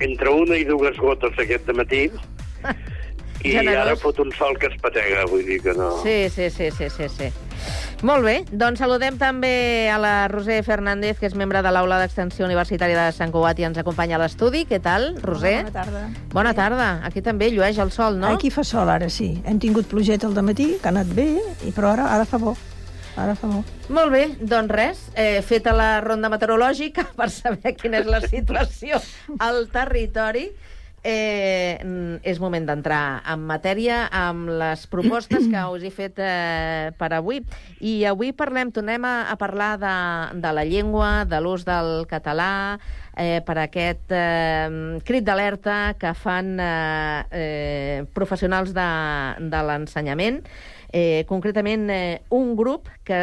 entre una i dues gotes aquest matí i Generós. ara fot un sol que es patega, vull dir que no... Sí, sí, sí, sí, sí, sí. Molt bé, doncs saludem també a la Roser Fernández, que és membre de l'Aula d'Extensió Universitària de Sant Cugat i ens acompanya a l'estudi. Què tal, Roser? Bona tarda. Bona tarda. Aquí també llueix el sol, no? Aquí fa sol, ara sí. Hem tingut plogeta al matí, que ha anat bé, i però ara, ara fa bo. Ara fa bo. Molt bé, doncs res, eh, feta la ronda meteorològica per saber quina és la situació al territori, eh, és moment d'entrar en matèria amb les propostes que us he fet eh, per avui. I avui parlem, tornem a, a parlar de, de la llengua, de l'ús del català, eh, per aquest eh, crit d'alerta que fan eh, eh, professionals de, de l'ensenyament, eh, concretament eh, un grup que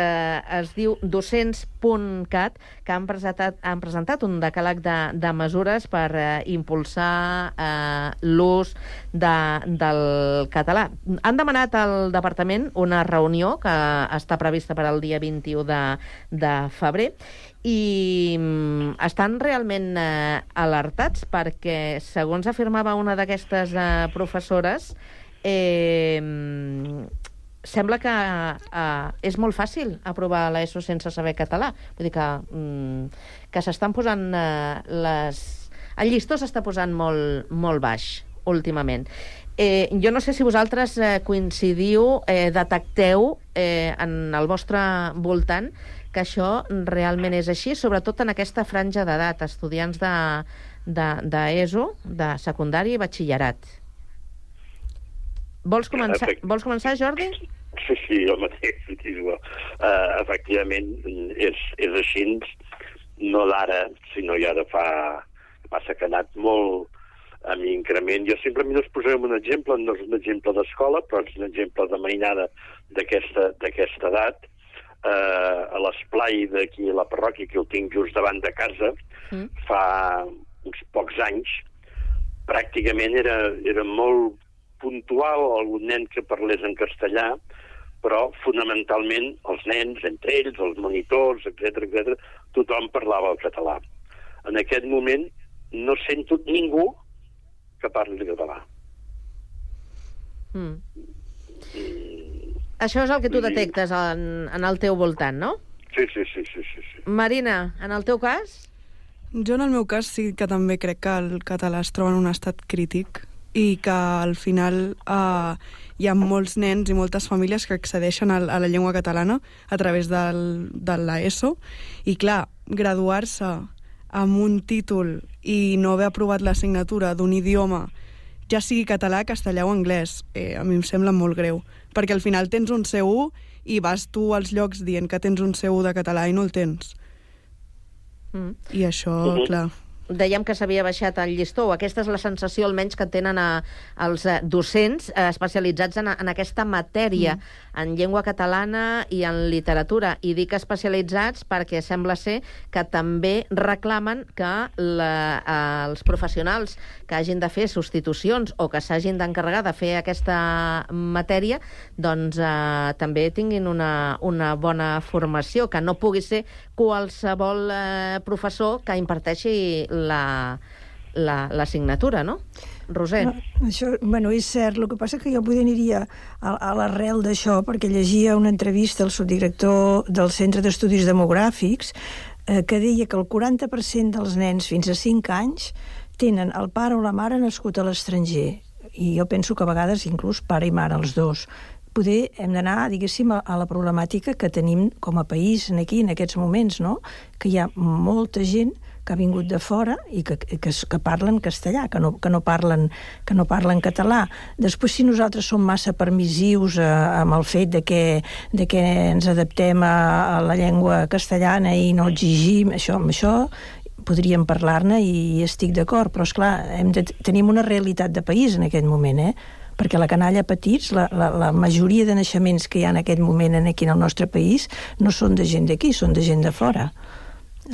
es diu docents.cat, que han presentat, han presentat un decàleg de, de mesures per eh, impulsar eh, l'ús de, del català. Han demanat al departament una reunió que està prevista per al dia 21 de, de febrer i mm, estan realment eh, alertats perquè, segons afirmava una d'aquestes eh, professores, eh, sembla que eh, és molt fàcil aprovar l'ESO sense saber català. Vull dir que, mm, que s'estan posant eh, les... El llistó s'està posant molt, molt baix últimament. Eh, jo no sé si vosaltres eh, coincidiu, eh, detecteu eh, en el vostre voltant que això realment és així, sobretot en aquesta franja d'edat, estudiants de, de, d'ESO, de secundari i batxillerat. Vols començar, vols començar Jordi? Sí, sí, el mateix. Uh, efectivament, és, és així, no d'ara, sinó ja de fa... Passa que ha anat molt amb increment. Jo simplement us posaré un exemple, no és un exemple d'escola, però és un exemple de mainada d'aquesta edat. Uh, a l'esplai d'aquí a la parròquia, que el tinc just davant de casa, Mm. fa uns pocs anys, pràcticament era, era molt puntual algun nen que parlés en castellà, però fonamentalment els nens, entre ells, els monitors, etc etc, tothom parlava el català. En aquest moment no sento ningú que parli català. Mm. Això és el que tu detectes en, en el teu voltant, no? Sí, sí, sí, sí, sí. sí. Marina, en el teu cas? Jo, en el meu cas, sí que també crec que el català es troba en un estat crític i que al final eh, hi ha molts nens i moltes famílies que accedeixen a, a la llengua catalana a través del, de l'ESO i, clar, graduar-se amb un títol i no haver aprovat l'assignatura d'un idioma ja sigui català, castellà o anglès, eh, a mi em sembla molt greu, perquè al final tens un C1 i vas tu als llocs dient que tens un C1 de català i no el tens. Mm. I això, Mhm. clar... Dèiem que s'havia baixat el llistó, aquesta és la sensació almenys que tenen a, els eh, docents eh, especialitzats en, en aquesta matèria, mm. en llengua catalana i en literatura. I dic especialitzats perquè sembla ser que també reclamen que la, eh, els professionals que hagin de fer substitucions o que s'hagin d'encarregar de fer aquesta matèria doncs eh, també tinguin una, una bona formació, que no pugui ser qualsevol eh, professor que imparteixi la la- l'assignatura, no? Roser. No, això, bueno, és cert. El que passa que jo poder aniria a, a l'arrel d'això, perquè llegia una entrevista al subdirector del Centre d'Estudis Demogràfics eh, que deia que el 40% dels nens fins a 5 anys tenen el pare o la mare nascut a l'estranger. I jo penso que a vegades inclús pare i mare, els dos. Poder hem d'anar, diguéssim, a, la problemàtica que tenim com a país aquí, en aquests moments, no? Que hi ha molta gent que ha vingut de fora i que, que, que parlen castellà, que no, que, no parlen, que no parlen català. Després, si nosaltres som massa permissius eh, amb el fet de que, de que ens adaptem a, a la llengua castellana i no exigim, això, amb això podríem parlar-ne i estic d'acord, però, és clar hem de, tenim una realitat de país en aquest moment, eh? Perquè la canalla petits, la, la, la majoria de naixements que hi ha en aquest moment en aquí en el nostre país no són de gent d'aquí, són de gent de fora.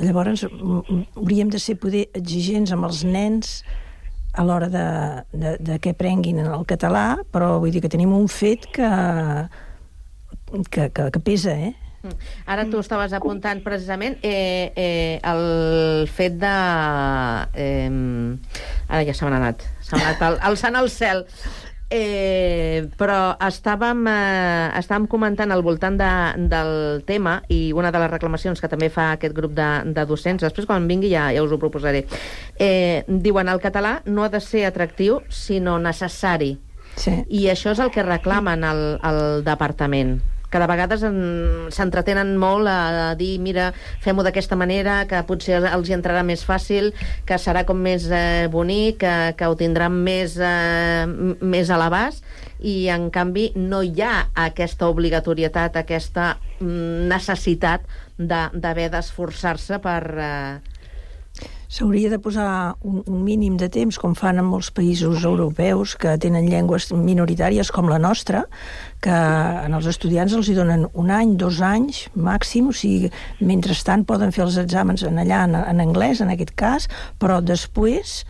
Llavors, mm, mm, hauríem de ser poder exigents amb els nens a l'hora de, de, de que aprenguin el català, però vull dir que tenim un fet que, que, que, que pesa, eh? Mm. Ara tu estaves apuntant precisament eh, eh, el fet de... Eh, ara ja se m'ha anat. Se m'ha anat el, alçant al cel. Eh, però estàvem, eh, estàvem comentant al voltant de, del tema i una de les reclamacions que també fa aquest grup de, de docents, després quan vingui ja, ja us ho proposaré, eh, diuen el català no ha de ser atractiu sinó necessari. Sí. I això és el que reclamen al, al departament que de vegades en- s'entretenen molt a dir, mira, fem-ho d'aquesta manera, que potser els hi entrarà més fàcil, que serà com més eh, bonic, que, que ho tindran més, eh, més a l'abast, i en canvi no hi ha aquesta obligatorietat, aquesta mm, necessitat de- d'haver d'esforçar-se per... Eh, S'hauria de posar un, un mínim de temps, com fan en molts països europeus que tenen llengües minoritàries com la nostra, que en els estudiants els hi donen un any, dos anys màxim, o sigui, mentrestant poden fer els exàmens en allà en, en anglès, en aquest cas, però després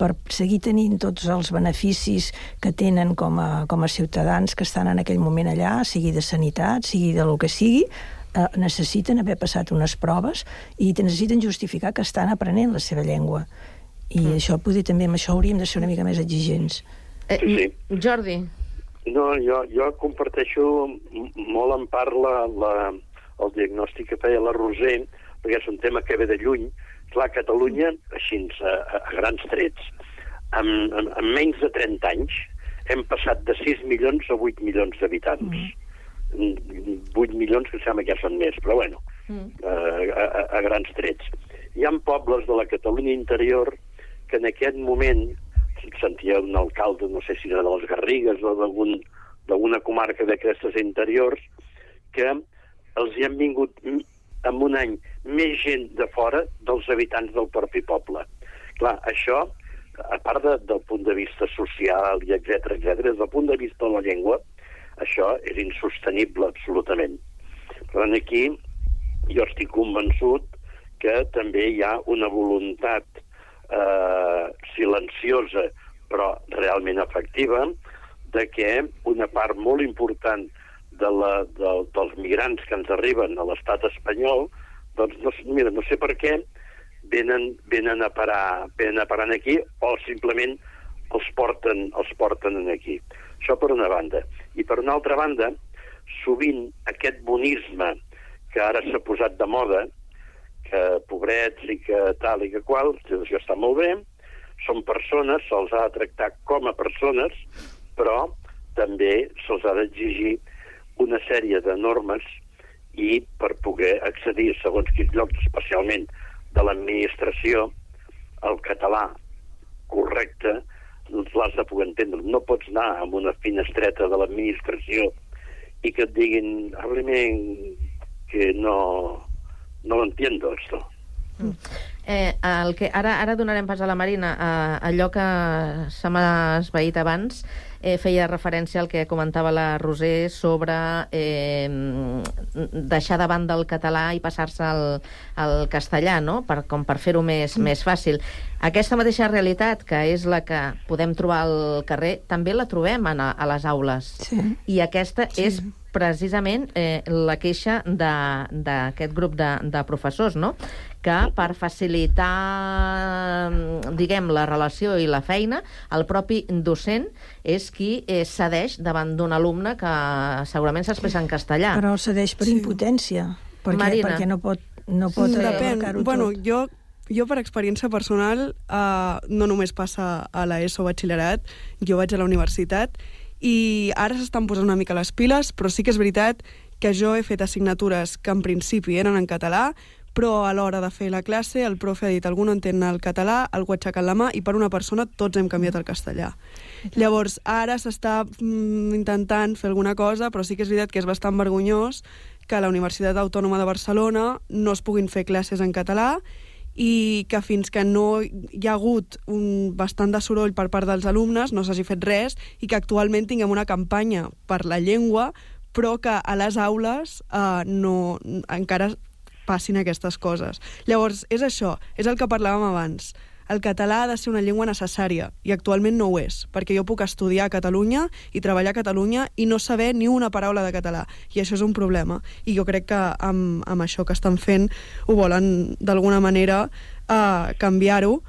per seguir tenint tots els beneficis que tenen com a, com a ciutadans que estan en aquell moment allà, sigui de sanitat, sigui de lo que sigui, eh, necessiten haver passat unes proves i te necessiten justificar que estan aprenent la seva llengua. I mm. això poder també amb això hauríem de ser una mica més exigents. eh, Sí, Jordi. No, jo, jo comparteixo molt en part la, la, el diagnòstic que feia la Roser, perquè és un tema que ve de lluny. Clar, Catalunya, així, a, a grans trets, amb, amb, amb menys de 30 anys, hem passat de 6 milions a 8 milions d'habitants. Mm. 8 milions que em sembla que ja són més, però bueno, mm. eh, a, a, a grans trets. Hi ha pobles de la Catalunya interior que en aquest moment sentia un alcalde, no sé si era de les Garrigues o d'alguna comarca d'aquestes interiors, que els hi han vingut en un any més gent de fora dels habitants del propi poble. Clar, això, a part de, del punt de vista social i etc etc, des del punt de vista de la llengua, això és insostenible absolutament. Per tant, aquí jo estic convençut que també hi ha una voluntat eh, silenciosa però realment efectiva de que una part molt important de la, de, dels migrants que ens arriben a l'estat espanyol, doncs no, mira, no sé per què venen, venen, a parar, venen a parar aquí o simplement els porten, els porten aquí. Això per una banda. I per una altra banda, sovint aquest bonisme que ara s'ha posat de moda, que pobrets i que tal i que qual, això està molt bé, són persones, se'ls ha de tractar com a persones, però també se'ls ha d'exigir una sèrie de normes i per poder accedir segons quins llocs, especialment de l'administració, el català correcte l'has de poder entendre. No pots anar amb una finestreta de l'administració i que et diguin, hábleme que no, no lo entiendo esto. Mm. Eh, el que ara, ara donarem pas a la Marina. Eh, allò que se m'ha esveït abans eh, feia referència al que comentava la Roser sobre eh, deixar de banda el català i passar-se al, al castellà, no? per, com per fer-ho més, mm. més fàcil. Aquesta mateixa realitat, que és la que podem trobar al carrer, també la trobem a, a les aules. Sí. I aquesta sí. és precisament eh, la queixa d'aquest grup de, de professors, no? que per facilitar, diguem, la relació i la feina, el propi docent és qui eh, cedeix davant d'un alumne que segurament s'expressa en castellà. Però cedeix per sí. impotència, perquè, Marina. perquè no pot, no pot Mm, Depèn. abarcar-ho Bueno, tot. jo, jo per experiència personal, uh, no només passa a l'ESO batxillerat, jo vaig a la universitat, i ara s'estan posant una mica les piles, però sí que és veritat que jo he fet assignatures que en principi eren en català, però a l'hora de fer la classe el profe ha dit algú no entén el català, algú ha aixecat la mà i per una persona tots hem canviat el castellà. Llavors, ara s'està mm, intentant fer alguna cosa, però sí que és veritat que és bastant vergonyós que a la Universitat Autònoma de Barcelona no es puguin fer classes en català i que fins que no hi ha hagut un bastant de soroll per part dels alumnes no s'hagi fet res i que actualment tinguem una campanya per la llengua però que a les aules eh, no, encara passin aquestes coses. Llavors, és això, és el que parlàvem abans. El català ha de ser una llengua necessària, i actualment no ho és, perquè jo puc estudiar a Catalunya i treballar a Catalunya i no saber ni una paraula de català, i això és un problema. I jo crec que amb, amb això que estan fent ho volen d'alguna manera uh, canviar-ho,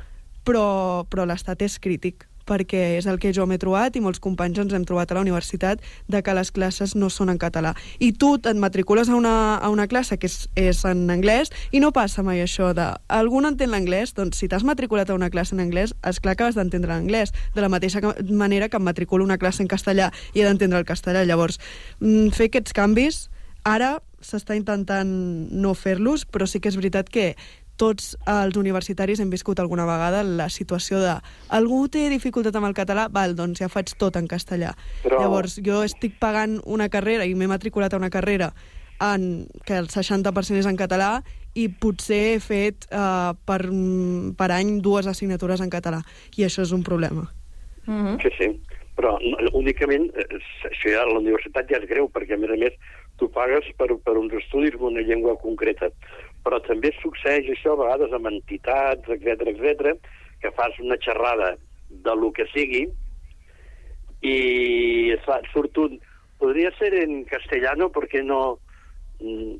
però, però l'estat és crític perquè és el que jo m'he trobat i molts companys ens hem trobat a la universitat de que les classes no són en català. I tu et matricules a una, a una classe que és, és en anglès i no passa mai això de algú no entén l'anglès, doncs si t'has matriculat a una classe en anglès, és clar que has d'entendre l'anglès, de la mateixa manera que em matriculo una classe en castellà i he d'entendre el castellà. Llavors, mm, fer aquests canvis, ara s'està intentant no fer-los, però sí que és veritat que tots els universitaris hem viscut alguna vegada la situació de algú té dificultat amb el català, val, doncs ja faig tot en castellà. Però- Llavors, jo estic pagant una carrera i m'he matriculat a una carrera en, que el 60% és en català i potser he fet uh, per, per any dues assignatures en català i això és un problema. Mm -hmm. Sí, sí. Però no, únicament, eh, això ja a la universitat ja és greu, perquè a més a més tu pagues per, per uns estudis en una llengua concreta. Però també succeeix això a vegades amb entitats, etc etc, que fas una xerrada de lo que sigui i es fa, surt un... Podria ser en castellano perquè no... Mm,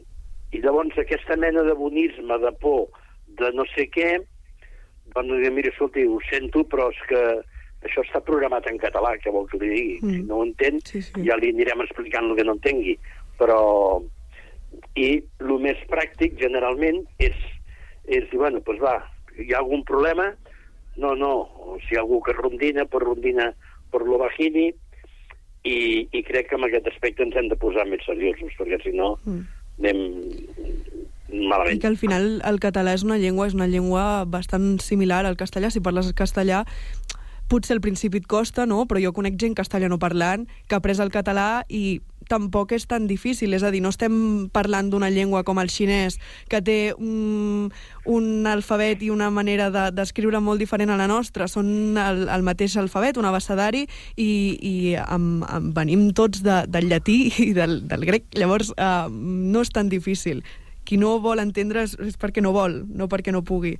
I llavors aquesta mena de bonisme, de por, de no sé què, doncs dir, mira, escolti, ho sento, però és que això està programat en català, què vol que li digui? Mm. Si no ho entén, sí, sí. ja li anirem explicant el que no entengui. Però... I el més pràctic, generalment, és, és dir, bueno, doncs va, hi ha algun problema? No, no, o si hi ha algú que rondina, pues rondina por lo bajini, i, i crec que en aquest aspecte ens hem de posar més seriosos, perquè si no Mm. anem malament. I que al final el català és una llengua, és una llengua bastant similar al castellà. Si parles castellà, potser al principi et costa, no? Però jo conec gent castellanoparlant que ha après el català i tampoc és tan difícil, és a dir, no estem parlant d'una llengua com el xinès, que té un, un alfabet i una manera de- d'escriure de, molt diferent a la nostra, són el, el mateix alfabet, un abecedari, i, i amb, amb, venim tots de, del llatí i del, del grec, llavors uh, no és tan difícil. Qui no vol entendre és, és perquè no vol, no perquè no pugui.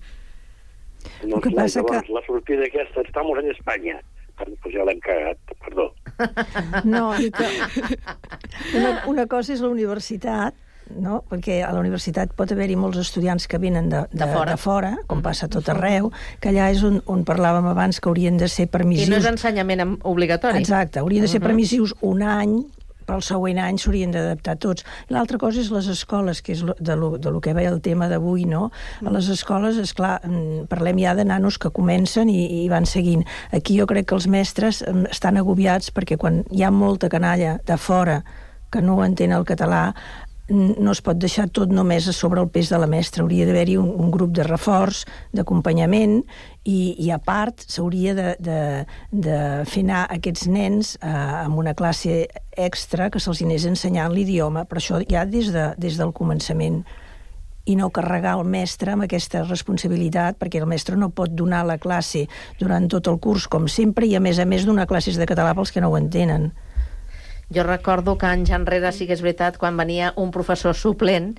No, que clar, passa llavors, que- La sortida aquesta, estamos en Espanya. Doncs ja l'hem cagat, perdó. No, i que una, una cosa és la universitat, no? perquè a la universitat pot haver-hi molts estudiants que venen de, de, De fora. de fora, com passa a tot arreu, que allà és on, on parlàvem abans que haurien de ser I permissius. no és ensenyament obligatori. Exacte, haurien de ser Mhm. permissius un any, però el següent any s'haurien d'adaptar tots. L'altra cosa és les escoles, que és de, lo, de lo que veia el tema d'avui, no? A les escoles, és clar, parlem ja de nanos que comencen i, i van seguint. Aquí jo crec que els mestres em, estan agobiats perquè quan hi ha molta canalla de fora que no entén el català, no es pot deixar tot només a sobre el pes de la mestra. Hauria d'haver-hi un, un grup de reforç, d'acompanyament, i, i a part s'hauria de, de, de fer anar aquests nens eh, amb una classe extra que se'ls anés ensenyant l'idioma, però això ja des, de, des del començament i no carregar el mestre amb aquesta responsabilitat, perquè el mestre no pot donar la classe durant tot el curs, com sempre, i a més a més donar classes de català pels que no ho entenen. Jo recordo que anys enrere sí que és veritat, quan venia un professor suplent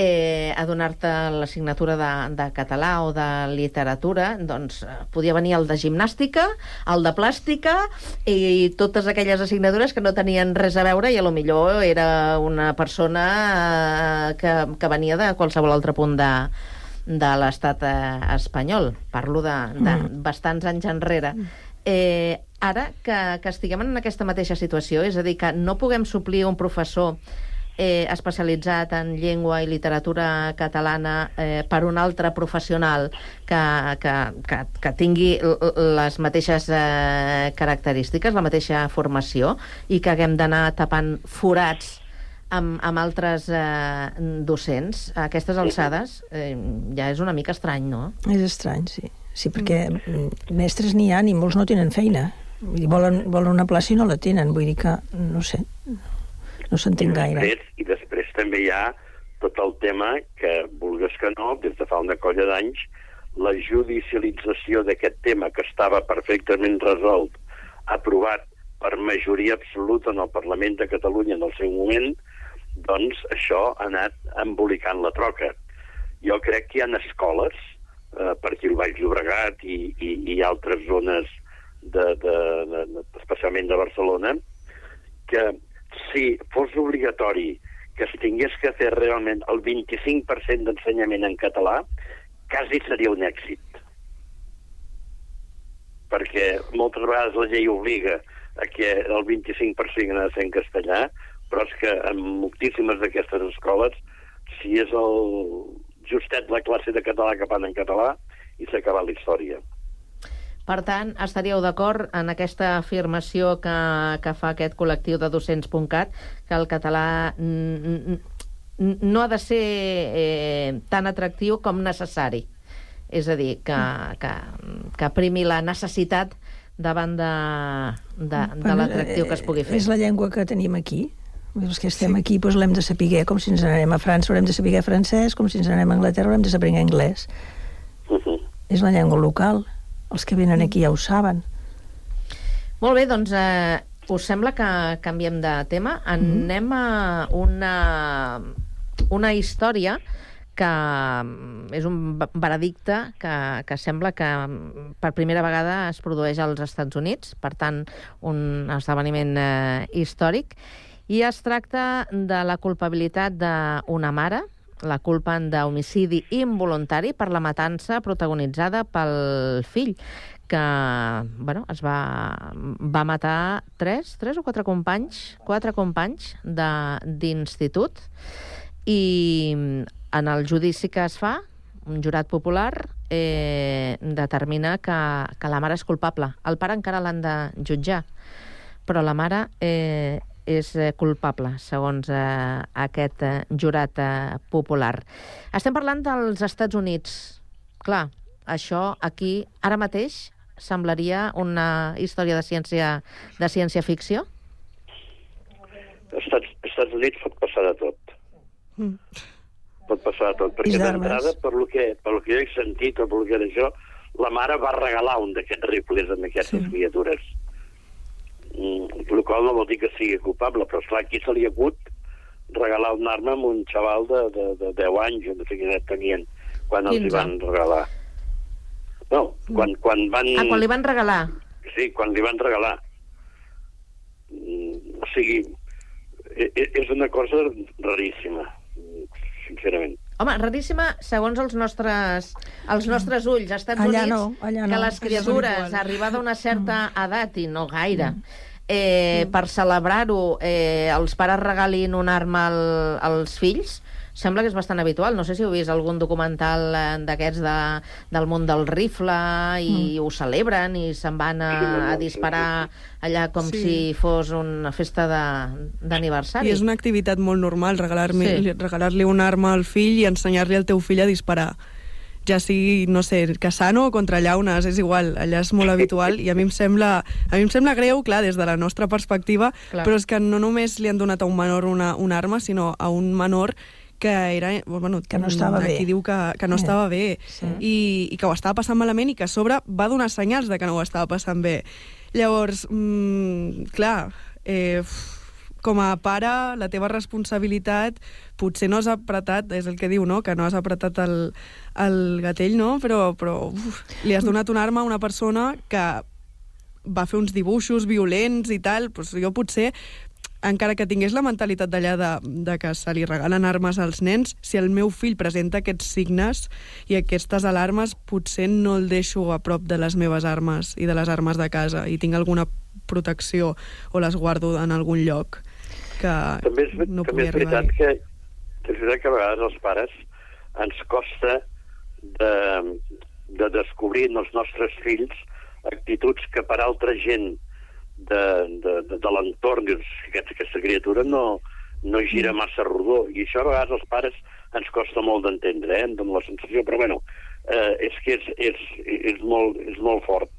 eh, a donar-te l'assignatura de, de català o de literatura, doncs eh, podia venir el de gimnàstica, el de plàstica i totes aquelles assignatures que no tenien res a veure i a lo millor era una persona eh, que, que venia de qualsevol altre punt de, de l'estat eh, espanyol. Parlo de, de Mm. bastants anys enrere. Eh, ara que, que estiguem en aquesta mateixa situació, és a dir, que no puguem suplir un professor eh, especialitzat en llengua i literatura catalana eh, per un altre professional que, que, que, que tingui les mateixes eh, característiques, la mateixa formació, i que haguem d'anar tapant forats amb, amb altres eh, docents, a aquestes alçades, eh, ja és una mica estrany, no? És estrany, sí. Sí, perquè mm, mestres n'hi ha i molts no tenen feina. Vull dir, volen, volen una plaça i no la tenen. Vull dir que, no sé, no s'entén gaire. Després, I després també hi ha tot el tema que, vulgues que no, des de fa una colla d'anys, la judicialització d'aquest tema que estava perfectament resolt, aprovat per majoria absoluta en el Parlament de Catalunya en el seu moment, doncs això ha anat embolicant la troca. Jo crec que hi ha escoles, eh, per aquí el Baix Llobregat i, i, i altres zones, de, de, de, de, especialment de Barcelona, que si fos obligatori que es tingués que fer realment el 25% d'ensenyament en català, quasi seria un èxit. Perquè moltes vegades la llei obliga a que el 25% ha de ser en castellà, però és que en moltíssimes d'aquestes escoles, si és el justet la classe de català que fan en català, i s'ha acabat la història. Per tant, estaríeu d'acord en aquesta afirmació que, que fa aquest col·lectiu de docents.cat, que el català no ha de ser eh, tan atractiu com necessari. És a dir, que, que, que primi la necessitat davant de, de, de l'atractiu que es pugui fer. És la llengua que tenim aquí. Els que estem aquí doncs, l'hem de saber, com si ens n'anem a França haurem de saber francès, com si ens n'anem a Anglaterra haurem de saber anglès. És la llengua local. Els que venen aquí ja ho saben. Molt bé, doncs eh, us sembla que canviem de tema? Anem a una, una història que mm, és un ve- veredicte que, que sembla que mm, per primera vegada es produeix als Estats Units, per tant, un esdeveniment eh, històric, i es tracta de la culpabilitat d'una mare, la culpen d'homicidi involuntari per la matança protagonitzada pel fill, que bueno, es va, va matar tres, tres o quatre companys, quatre companys d'institut, i en el judici que es fa, un jurat popular eh, determina que, que la mare és culpable. El pare encara l'han de jutjar però la mare eh, és eh, culpable, segons eh, aquest eh, jurat eh, popular. Estem parlant dels Estats Units. Clar, això aquí, ara mateix, semblaria una història de ciència, de ciència-ficció? Estats, Estats Units pot passar de tot. Mm. Pot passar de tot. Perquè d'entrada, per lo que, per lo que jo he sentit o per lo que era això, la mare va regalar un d'aquests rifles amb aquestes sí. criatures. Mm, el qual no vol dir que sigui culpable, però esclar, aquí se li hagut regalar una arma amb un xaval de, de, de 10 anys, no sé quina edat tenien, quan els hi 15. van regalar. No, quan, quan van... Ah, quan li van regalar? Sí, quan li van regalar. Mm, O sigui, e- e- és una cosa raríssima, mm, sincerament. Home, raríssima, segons els nostres, els nostres ulls. Als Estats Allà Units, no, allà que no. les Això és criatures, arribada a una certa edat, i no gaire, eh, per celebrar-ho, eh, els pares regalin una arma al, als fills, sembla que és bastant habitual. No sé si heu vist algun documental eh, d'aquests de, del món del rifle i ho celebren i se'n van a, a disparar allà com Sí. si fos una festa d'aniversari. I és una activitat molt normal, regalar-li Sí. regalar una arma al fill i ensenyar-li al teu fill a disparar. Ja sigui, no sé, Casano o contra llaunes, és igual, allà és molt habitual i a mi em sembla, a mi em sembla greu, clar, des de la nostra perspectiva, Clar. però és que no només li han donat a un menor una, una arma, sinó a un menor que era, bueno, Que no estava aquí bé. diu que, que no estava bé sí. i, i que ho estava passant malament i que a sobre va donar senyals de que no ho estava passant bé. Llavors, mm, clar, eh, com a pare, la teva responsabilitat potser no has apretat, és el que diu, no?, que no has apretat el, el gatell, no?, però, però uf, li has donat una arma a una persona que va fer uns dibuixos violents i tal, doncs jo potser encara que tingués la mentalitat d'allà de, de que se li regalen armes als nens, si el meu fill presenta aquests signes i aquestes alarmes, potser no el deixo a prop de les meves armes i de les armes de casa i tinc alguna protecció o les guardo en algun lloc que També és, no també és arribar veritat que, és veritat que a vegades als pares ens costa de, de descobrir en els nostres fills actituds que per altra gent de, de, de, de l'entorn, dius, aquesta, aquesta criatura no, no gira massa rodó, i això a vegades als pares ens costa molt d'entendre, eh? em dóna la sensació, però bueno, eh, és que és, és, és, molt, és molt fort.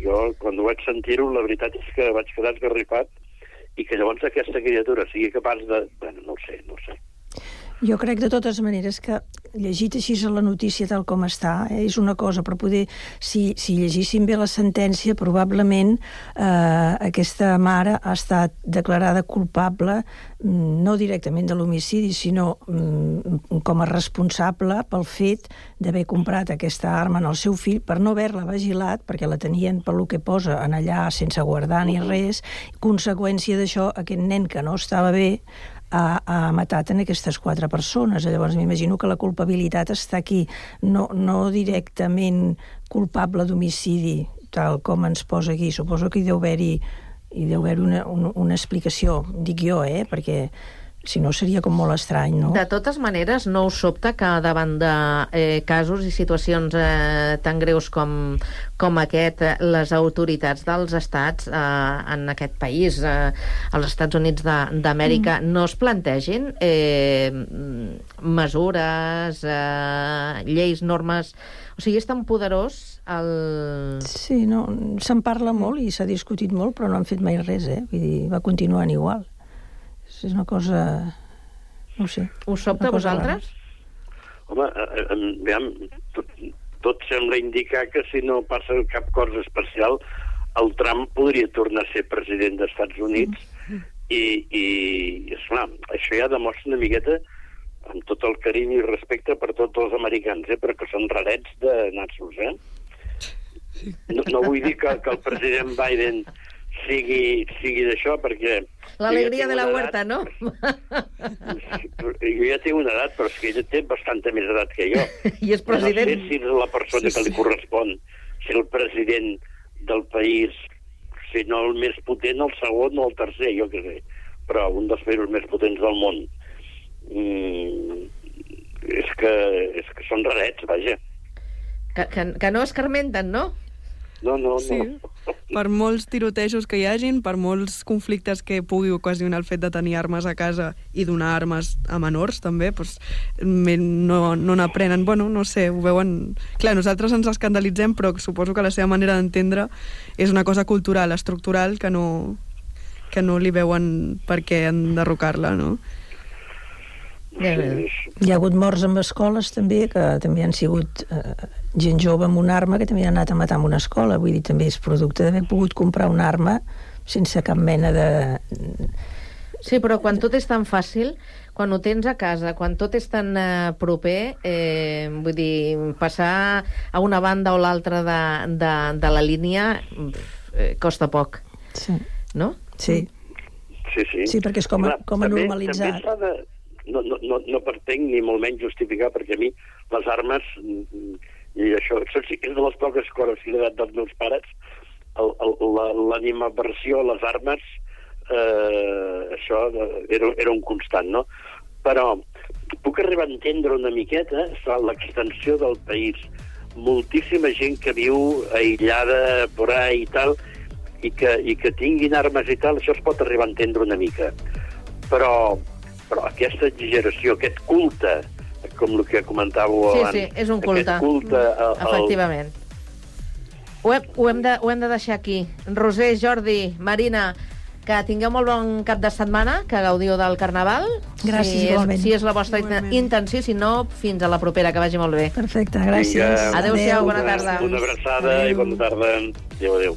Jo, quan ho vaig sentir-ho, la veritat és que vaig quedar esgarrifat i que llavors aquesta criatura sigui capaç de... Bueno, no sé, no sé. Jo crec de totes maneres que llegit així la notícia tal com està eh, és una cosa, però poder, si, si llegíssim bé la sentència, probablement eh, aquesta mare ha estat declarada culpable mm, no directament de l'homicidi, sinó mm, com a responsable pel fet d'haver comprat aquesta arma en el seu fill per no haver-la vigilat, perquè la tenien pel que posa en allà sense guardar ni res. Conseqüència d'això, aquest nen que no estava bé ha, ha matat en aquestes quatre persones. Llavors m'imagino que la culpabilitat està aquí, no, no directament culpable d'homicidi, tal com ens posa aquí. Suposo que hi deu haver-hi haver una, una, una explicació, dic jo, eh? perquè si no seria com molt estrany, no? De totes maneres, no us sobta que davant de eh, casos i situacions eh, tan greus com, com aquest, eh, les autoritats dels estats eh, en aquest país, eh, als Estats Units d'Amèrica, mm. no es plantegin eh, mesures, eh, lleis, normes... O sigui, és tan poderós el... Sí, no, se'n parla molt i s'ha discutit molt, però no han fet mai res, eh? Vull dir, va continuant igual. És una cosa... No ho sé. Us sobta a vosaltres? Home, eh, eh, aviam, tot, tot sembla indicar que si no passa cap cosa especial, el Trump podria tornar a ser president dels Estats Units i, i esclar, això ja demostra una miqueta amb tot el carinyo i respecte per tots els americans, eh, però que són rarets de nassos, eh? No, no vull dir que, que el president Biden sigui, sigui d'això, perquè... L'alegria de la huerta, no? Jo ja tinc una edat, però és que ella té bastanta més edat que jo. I és president. No sé si és la persona que li correspon ser el president del país, si no el més potent, el segon o el tercer, jo què sé. Però un dels països més potents del món. Mm, és, que, és que són rarets, vaja. Que, que, que no escarmenten, no? No, no, Sí. no. per molts tirotejos que hi hagin, per molts conflictes que pugui ocasionar el fet de tenir armes a casa i donar armes a menors, també, doncs, no no n'aprenen. Bueno, no sé, ho veuen... Clar, nosaltres ens escandalitzem, però suposo que la seva manera d'entendre és una cosa cultural, estructural, que no, que no li veuen per què enderrocar-la, no? Hi ha hagut morts en escoles també, que també han sigut eh, gent jove amb una arma que també ha anat a matar en una escola. Vull dir, també és producte d'haver pogut comprar una arma sense cap mena de... Sí, però quan tot és tan fàcil, quan ho tens a casa, quan tot és tan eh, proper, eh, vull dir, passar a una banda o l'altra de, de, de la línia eh, costa poc. Sí. No? Sí. Sí, sí. Sí, perquè és com a, com a també, normalitzat. També de, no, no, no, no pretenc ni molt menys justificar, perquè a mi les armes, mm, i això, això sí que és de les poques coses que he dels meus pares, l'animaversió a les armes, eh, això era, era un constant, no? Però puc arribar a entendre una miqueta l'extensió del país. Moltíssima gent que viu aïllada por ahí i tal, i que, i que tinguin armes i tal, això es pot arribar a entendre una mica. Però, però aquesta exageració, aquest culte, com el que comentàveu Sí, abans, sí, és un culte. aquest culte al, al, Efectivament. Ho hem, ho, hem de, ho hem de deixar aquí. Roser, Jordi, Marina, que tingueu molt bon cap de setmana, que gaudiu del Carnaval. Gràcies, si és, igualment. si és la vostra intenció, si no, fins a la propera, que vagi molt bé. Perfecte, gràcies. Adéu-siau, bona tarda. Una abraçada adéu. i bona tarda. Adéu, adéu.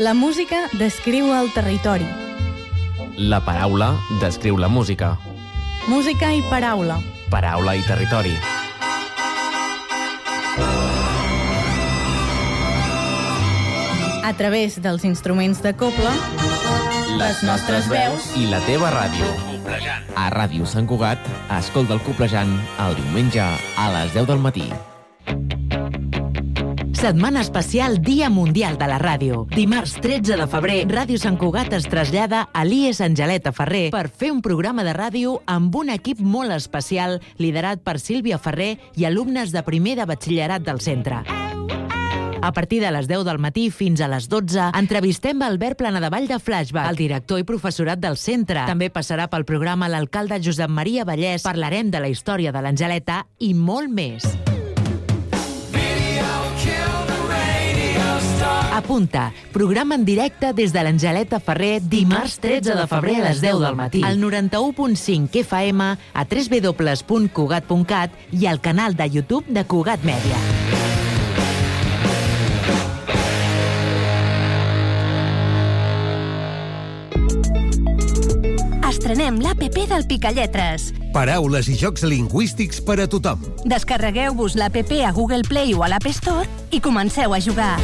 La música descriu el territori. La paraula descriu la música. Música i paraula. Paraula i territori. A través dels instruments de coble, les nostres veus i la teva ràdio. A Ràdio Sant Cugat, escolta el Coplejant el diumenge a les 10 del matí. Setmana especial Dia Mundial de la Ràdio. Dimarts 13 de febrer, Ràdio Sant Cugat es trasllada a l'IES Angeleta Ferrer per fer un programa de ràdio amb un equip molt especial liderat per Sílvia Ferrer i alumnes de primer de batxillerat del centre. A partir de les 10 del matí fins a les 12, entrevistem Albert Planadavall de Flashback, el director i professorat del centre. També passarà pel programa l'alcalde Josep Maria Vallès, parlarem de la història de l'Angeleta i molt més. Apunta, programa en directe des de l'Angeleta Ferrer dimarts 13 de febrer a les 10 del matí. Al 91.5 FM, a www.cugat.cat i al canal de YouTube de Cugat Mèdia. Estrenem l'APP del Picalletres. Paraules i jocs lingüístics per a tothom. Descarregueu-vos l'APP a Google Play o a l'App Store i comenceu a jugar.